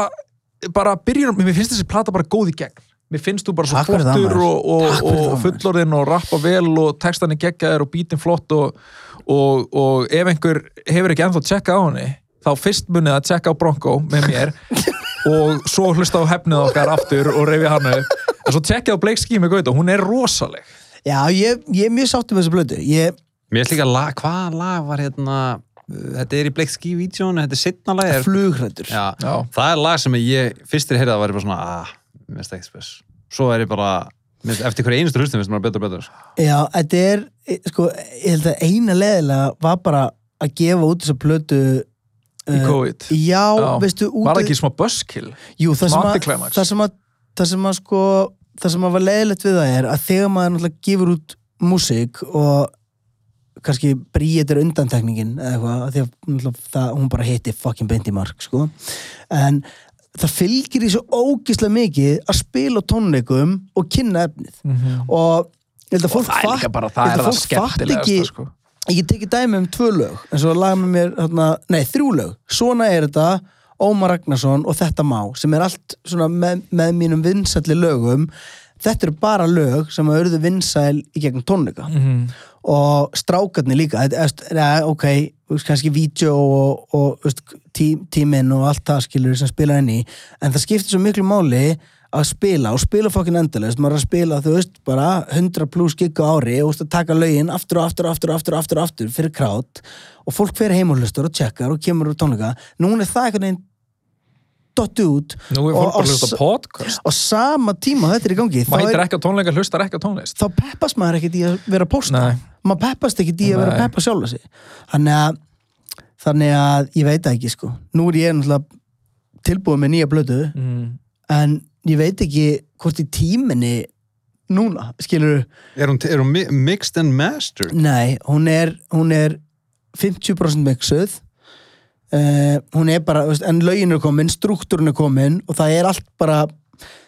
Speaker 2: bara byrjun, mér finnst þessi plata bara góð í gegn. Mér finnst þú bara svo
Speaker 1: Takk fyrir það,
Speaker 2: flottur
Speaker 1: maður.
Speaker 2: og, og,
Speaker 1: Takk fyrir
Speaker 2: og
Speaker 1: það, maður.
Speaker 2: fullorðinn og rappa vel og textan er geggjaður og bítin flott og, og, og ef einhver hefur ekki ennþá tjekka á henni þá fyrst munið að tjekka á Bronco með mér [laughs] og svo hlusta á hefnið okkar aftur og reyfi hann upp. En svo tjekka á Blake Ski með Gauta, hún er rosaleg.
Speaker 1: Já, ég, ég er mjög sáttur með þessu blödu ég,
Speaker 3: Mér finnst líka, lag, hvaða lag var hérna Þetta er í Blake Ski vídjónu, þetta er sittna lag er,
Speaker 1: flugrættur
Speaker 3: já,
Speaker 2: Já.
Speaker 3: Það er lag sem ég, fyrstir heyrða var ég bara svona ah, mér það ekki spes. Svo er ég bara, mér finnst- eftir hverju einustu hlustum finnst maður betur og betur.
Speaker 1: Já, þetta er, eh, sko, ég held að eina leðilega var bara að gefa út þessa plötu
Speaker 2: í
Speaker 1: eh,
Speaker 2: COVID
Speaker 1: Já,
Speaker 2: Já.
Speaker 1: veistu, út
Speaker 2: Var það ekki smá buskill?
Speaker 1: Jú, það sem, að, það sem að það sem að sko það sem að var leiðilegt við það er að þegar maður náttúrulega gefur út músík og kannski bríet er undantekningin eða eitthvað, að náttúrulega það, hún bara hitti fucking beint í mark, sko en það fylgir í svo ógislega mikið að spila tónleikum og kynna efnið og
Speaker 2: líka
Speaker 1: fatt-
Speaker 2: bara,
Speaker 1: ég
Speaker 2: það
Speaker 1: held
Speaker 2: er
Speaker 1: að fólk fatt ekki-
Speaker 2: sko.
Speaker 1: Ég get tekið dæmi um tvö lög eins og lag með mér, hérna, nei þrjú lög. Svona er þetta, Ómar Ragnarsson og þetta má, sem er allt svona með, með mínum vinsælli lögum. Þetta eru bara lög sem að urðu vinsæl í gegnum tónleika.
Speaker 2: Mhm.
Speaker 1: og strákarnir líka ja, ok, kannski vídeo og, og tí, tíminn og allt það skilur sem spila inn í. En það skiptir svo miklu máli að spila og spila fokkin endalist, maður er að spila þú veist bara 100 pluss gig á ári og þú veist að taka lögin aftur og aftur og aftur og aftur, og aftur, og aftur fyrir krát og fólk fer heim og hlustar og tjekkar og kemur úr tónleika, núna er það einhvern veginn dotti út Og- og
Speaker 2: á
Speaker 1: sama tíma og þetta er í gangi
Speaker 2: Mætir ekki á tónleika, hlustar ekki á tónlist?
Speaker 1: Þá peppast maður ekkert í að vera posta.
Speaker 2: Nei.
Speaker 1: maður peppast ekkert í að vera peppa sjálfa sig. Þannig að, þannig að ég veit ekki sko, nú er ég náttúrulega tilbúið með nýja blödu
Speaker 2: mm.
Speaker 1: en ég veit ekki hvort í tíminni núna, skilur
Speaker 3: Er hún, er hún mi- mixed and mastered?
Speaker 1: nei, hún er, hún er 50% mixuð. Uh, hún er bara, veist, en lögin er komin struktúrin er komin og það er allt bara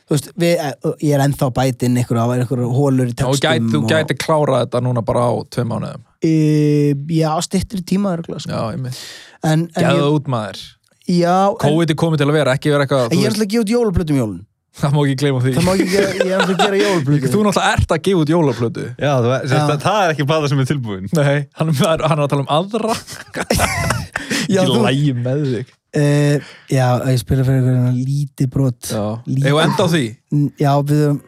Speaker 1: veist, við, eh, ég er ennþá bætinn einhver, einhver hólur í
Speaker 2: Og
Speaker 1: textum
Speaker 2: gæti, þú gæti klárað þetta núna bara á tvei mánuðum.
Speaker 1: E, já, styrtir tíma sko.
Speaker 2: Já, ég mynd
Speaker 1: en, en
Speaker 2: Gæða út maður. COVID er komið til að vera, ekki vera eitthvað
Speaker 1: ég er alltaf að gefa út jólaplötum jólun
Speaker 2: Það má ekki gleyma því.
Speaker 1: Það má ekki gera, ég er alltaf að gera
Speaker 2: Þú
Speaker 1: jólaplötum
Speaker 2: náttúrulega ert að gefa út jólaplötu.
Speaker 3: Já, þú,
Speaker 1: Já.
Speaker 3: það, það er ekki plata sem er tilbúin.
Speaker 2: Nei, hann er, hann er að tala um aðra. [laughs]
Speaker 1: Já,
Speaker 2: Ekki
Speaker 1: þú-
Speaker 2: lægi með þig.
Speaker 1: Uh, já, ég spila fyrir einhverjum lítið brot.
Speaker 2: Já,
Speaker 1: Lítið-
Speaker 2: Ef enda á því?
Speaker 1: Já, við höfum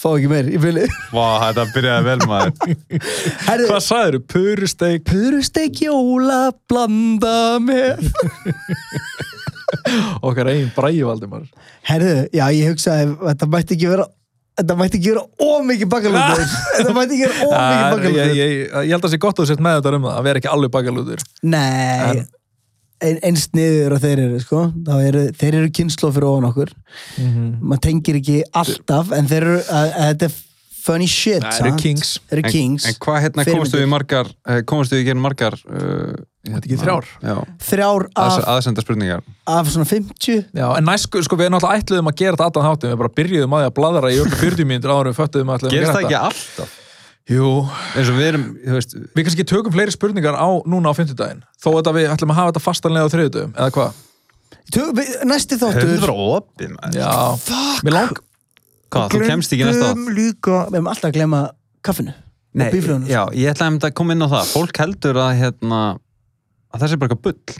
Speaker 1: fá ekki meir, ég fylgir
Speaker 3: Vá, þetta byrjaði vel maður.
Speaker 1: Herðu,
Speaker 2: Hvað sagðirðu? Purusteik.
Speaker 1: Purusteik jóla blanda með.
Speaker 2: Okkar eigin bræði Valdimar.
Speaker 1: Herðu, já, ég hugsaði þetta mætti ekki vera þetta mætti ekki vera ómikið bakalútur þetta mætti ekki vera ómikið
Speaker 2: ég,
Speaker 1: bakalútur
Speaker 2: ég, ég, ég held að það sé gott að þú sért með þetta um það að vera ekki alveg bakalútur
Speaker 1: Nei,
Speaker 2: En-
Speaker 1: eins niður og þeir eru, sko. Þá eru, þeir eru kynnslóð fyrir ofan okkur.
Speaker 2: Mhm.
Speaker 1: maður tengir ekki alltaf en þeir eru, að, að þetta er funny shit
Speaker 2: Það eru kings.
Speaker 1: Eru kings.
Speaker 3: En, en hvað hérna komast við margar uh, komast við í gerin margar uh,
Speaker 2: ekki þrjár?
Speaker 3: Já,
Speaker 1: þrjár af,
Speaker 3: aðsenda spurningar
Speaker 1: af svona 50
Speaker 2: Já, en næst, sko, við erum alltaf ætluðum að gera þetta allan þáttum, við bara byrjuðum að því að bladra í öll 40 mínútur áður en við föttuðum að ætluðum að
Speaker 3: Gerist
Speaker 2: gera
Speaker 3: það ekki alltaf?
Speaker 2: Jú,
Speaker 3: eins og við erum, þú veist
Speaker 2: við kannski tökum fleiri spurningar á núna á 50 daginn, þó að við ætlum að hafa þetta fastanlega á þriðudöfum, eða hvað?
Speaker 1: Næsti þáttur.
Speaker 3: Opið maður.
Speaker 2: Já,
Speaker 1: Fuck.
Speaker 2: mér lang,
Speaker 3: Hvað, þú kemst ekki næsta
Speaker 1: Glömdum líka Við hefum alltaf að glemma kaffinu
Speaker 3: Nei,
Speaker 1: og bíflugunum
Speaker 3: já, ég ætla að koma inn á það. Fólk heldur að hérna að það sé bara eitthvað bull.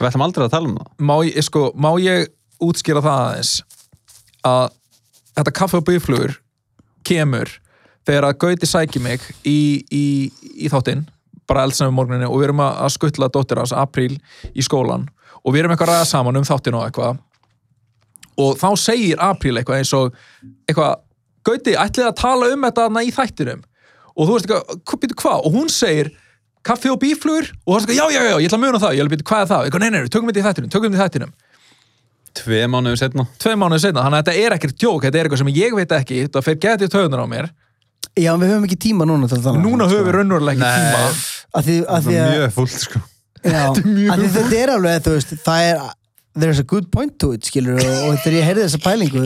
Speaker 3: Við ætlum aldrei að tala um það.
Speaker 2: Má ég, sko, má ég útskýra það aðeins? Að þetta kaffe og bíflugur kemur þegar að Gauti sæki mig í, í, í þáttinn bara eldsnæmi morguninni og við erum að skuttla dóttir hans apríl í skólan og við erum eitthvað að ræða saman um þáttinn og eitthvað og þá segir apríl eitthvað eins og eitthvað, Gauti, ætlið að tala um þetta þarna í þættinum? Og þú veist eitthvað, hvað? Og hún segir kaffi og bíflugur og það er eitthvað, já, já, já, ég ætla að muna það, ég ætla að býta hvað er það? Eitthvað, nei, nei, tökum þetta í þættinum, tökum þetta í þættinum.
Speaker 3: Tvei mánuðu setna
Speaker 2: tvei mánuði setna, þannig að þetta er ekkert djók þetta er eitthvað sem ég veit ekki, þetta fer getið töðunar á mér
Speaker 1: Já, við höfum ekki tíma núna til að tala um
Speaker 2: núna
Speaker 1: það,
Speaker 2: höfum við raunverulega ekki
Speaker 3: Nei.
Speaker 2: tíma.
Speaker 1: Að því, að því að,
Speaker 3: mjög fullt sko.
Speaker 1: Já, að því þetta er alveg þú veist, það er there's a good point to it, skilur og, og þegar ég heyrði þessa pælingu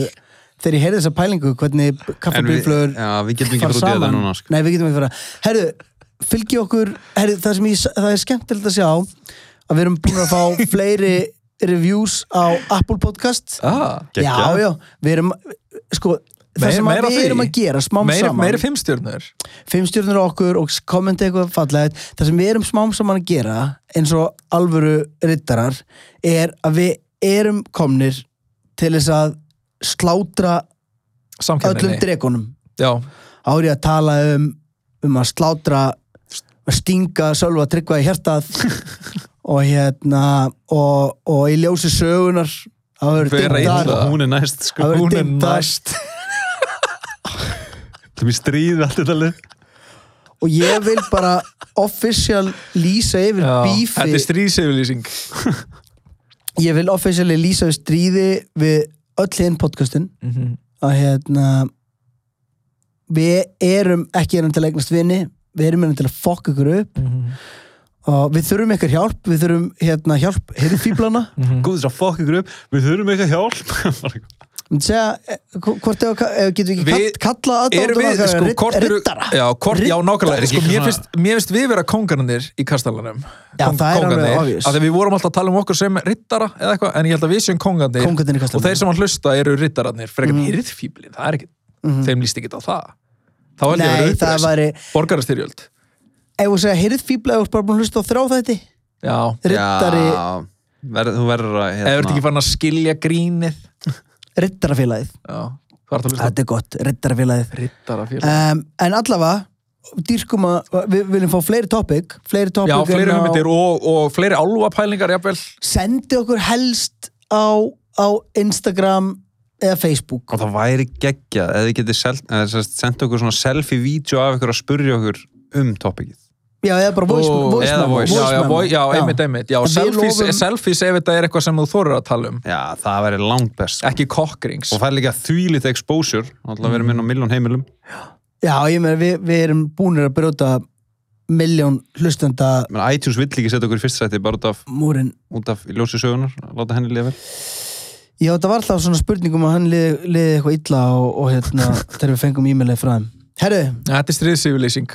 Speaker 1: þegar ég heyrði þessa pælingu hvernig
Speaker 3: En við,
Speaker 1: kaffabíflögur
Speaker 3: já, við getum ekki fara út í þetta núna sko.
Speaker 1: Nei, við getum ekki fara. Herru, fylgi okkur herru, það, sem ég, það er skemmtilegt að sjá að við erum búin að fá [laughs] fleiri reviews á Apple Podcast
Speaker 2: ah,
Speaker 1: Já, já, við erum sko, það
Speaker 2: Meira-
Speaker 1: sem
Speaker 2: meira
Speaker 1: að við erum að gera smám
Speaker 2: meiri,
Speaker 1: saman.
Speaker 2: meiri fimmstjörnur.
Speaker 1: Fimm stjórnur á okkur og kommenta eitthvað fallegt. Það sem við erum smám saman að gera eins og alvöru rittarar er að við erum komnir til þess að slátra öllum dregunum árið að tala um um að slátra að stinga sölva tryggva í hjartað [laughs] og hérna og, og í ljósi sögunar verður
Speaker 2: Vera illa.
Speaker 3: hún er næst sko.
Speaker 2: hún er næst
Speaker 3: það er stríð allt þetta lið.
Speaker 1: Og ég vil bara official lýsa yfir
Speaker 2: Já,
Speaker 1: bífi
Speaker 2: þetta er stríðsefylýsing
Speaker 1: ég vil officially lýsa við stríði við öll hinn podcastin. Að hérna við erum ekki erum til að eignast vini við erum erum til að fokka ykkur upp. Og við þurfum eitthvað hjálp við þurfum hérna hjálp hirðfíblana
Speaker 3: góð þess að fokk ykkur upp. Við þurfum eitthvað hjálp [laughs]
Speaker 1: segja, eh, hvort ef, ef getur við ekki
Speaker 2: Við-
Speaker 1: kall, kalla
Speaker 2: erum við,
Speaker 1: aðdáendurna
Speaker 2: sko, hvort eru
Speaker 1: riddara?
Speaker 2: já, hvort, já, nákvæmlega, sko, mér finnst, mér finnst við vera kongarnir í kastalanum.
Speaker 1: Já, það er alveg obvious.
Speaker 2: að við vorum alltaf að tala um okkur sem rittara eða eitthvað, en ég held að við séum kongarnir.
Speaker 1: Kóngarnir í
Speaker 2: og þeir sem hann hlusta eru rittararnir fyrir
Speaker 1: Mhm.
Speaker 2: ekkert hirðfíblin, það er ekki þeim líst ekki á það. Þá held ég að vera
Speaker 1: það væri
Speaker 2: borgarastyrjöld.
Speaker 1: Ef þú segja hirðfíbla ef þú ert bara búin að hlusta á þrá þetta
Speaker 2: Já,
Speaker 1: rittari,
Speaker 3: Já, verð, þú verður að
Speaker 2: eða ertu ekki farin að skilja grínið
Speaker 1: rittarafélagið. Þetta er gott, rittarafélagið. Um, en allavega dýrkum að, við viljum fá fleiri topic fleiri topic
Speaker 2: Já, fleiri
Speaker 1: en á-
Speaker 2: og, og fleiri álfapælingar jafnvel.
Speaker 1: Sendi okkur helst á, á Instagram eða Facebook.
Speaker 3: Og það væri geggjað eða þið getið sendt okkur svona selfie-vídeó af ykkur að spurja okkur um topikið.
Speaker 1: Já, eða bara voice, memo,
Speaker 3: voice.
Speaker 2: Já, einmitt, einmitt
Speaker 1: við
Speaker 2: selfies,
Speaker 1: lofum-
Speaker 2: selfies ef þetta er eitthvað sem þú þorir að tala um
Speaker 3: Já, það væri langt best. sko.
Speaker 2: Ekki kokkrings
Speaker 3: Og fær líka þvílít exposure, alltaf verið minn á miljón heimilum.
Speaker 1: já, ég meina við, við erum búinir að brjóta miljón hlustenda
Speaker 3: Men iTunes vill ekki setja okkur í fyrst sæti bara út af,
Speaker 1: múrin
Speaker 3: út af ljósi sögunar, láta henni lifa vel.
Speaker 1: já, það var alltaf svona spurningum að hann liði, liði eitthvað illa og, og hérna, [laughs] þegar við fengum e-mailið frá þeim herru,
Speaker 2: Þetta er stríðsýfylýsing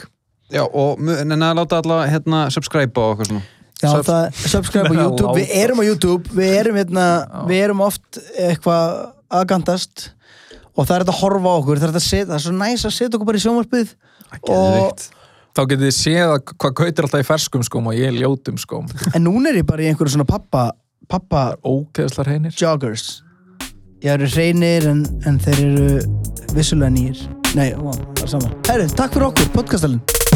Speaker 3: Já, og að láta alla hérna subscribe á okkur svona.
Speaker 1: já,
Speaker 2: Sub-
Speaker 1: það, subscribe á [laughs] YouTube. Við erum á YouTube, við erum hérna við erum oft eitthvað aðgandast og það er þetta að horfa á okkur. Það er, þetta að setja, það er svo næs að setja okkur bara í sjónvarpið og.
Speaker 2: Þá getið þið séð að hvað gautir alltaf í ferskum skóm og ég í ljótum skóm
Speaker 1: en núna er ég bara í einhverju svona pappa pappa
Speaker 2: Ógeðslar heinir
Speaker 1: joggers. Ég eru reynir en, en þeir eru vissulega nýjir nei, það er saman herru, takk fyrir okkur, podcastalinn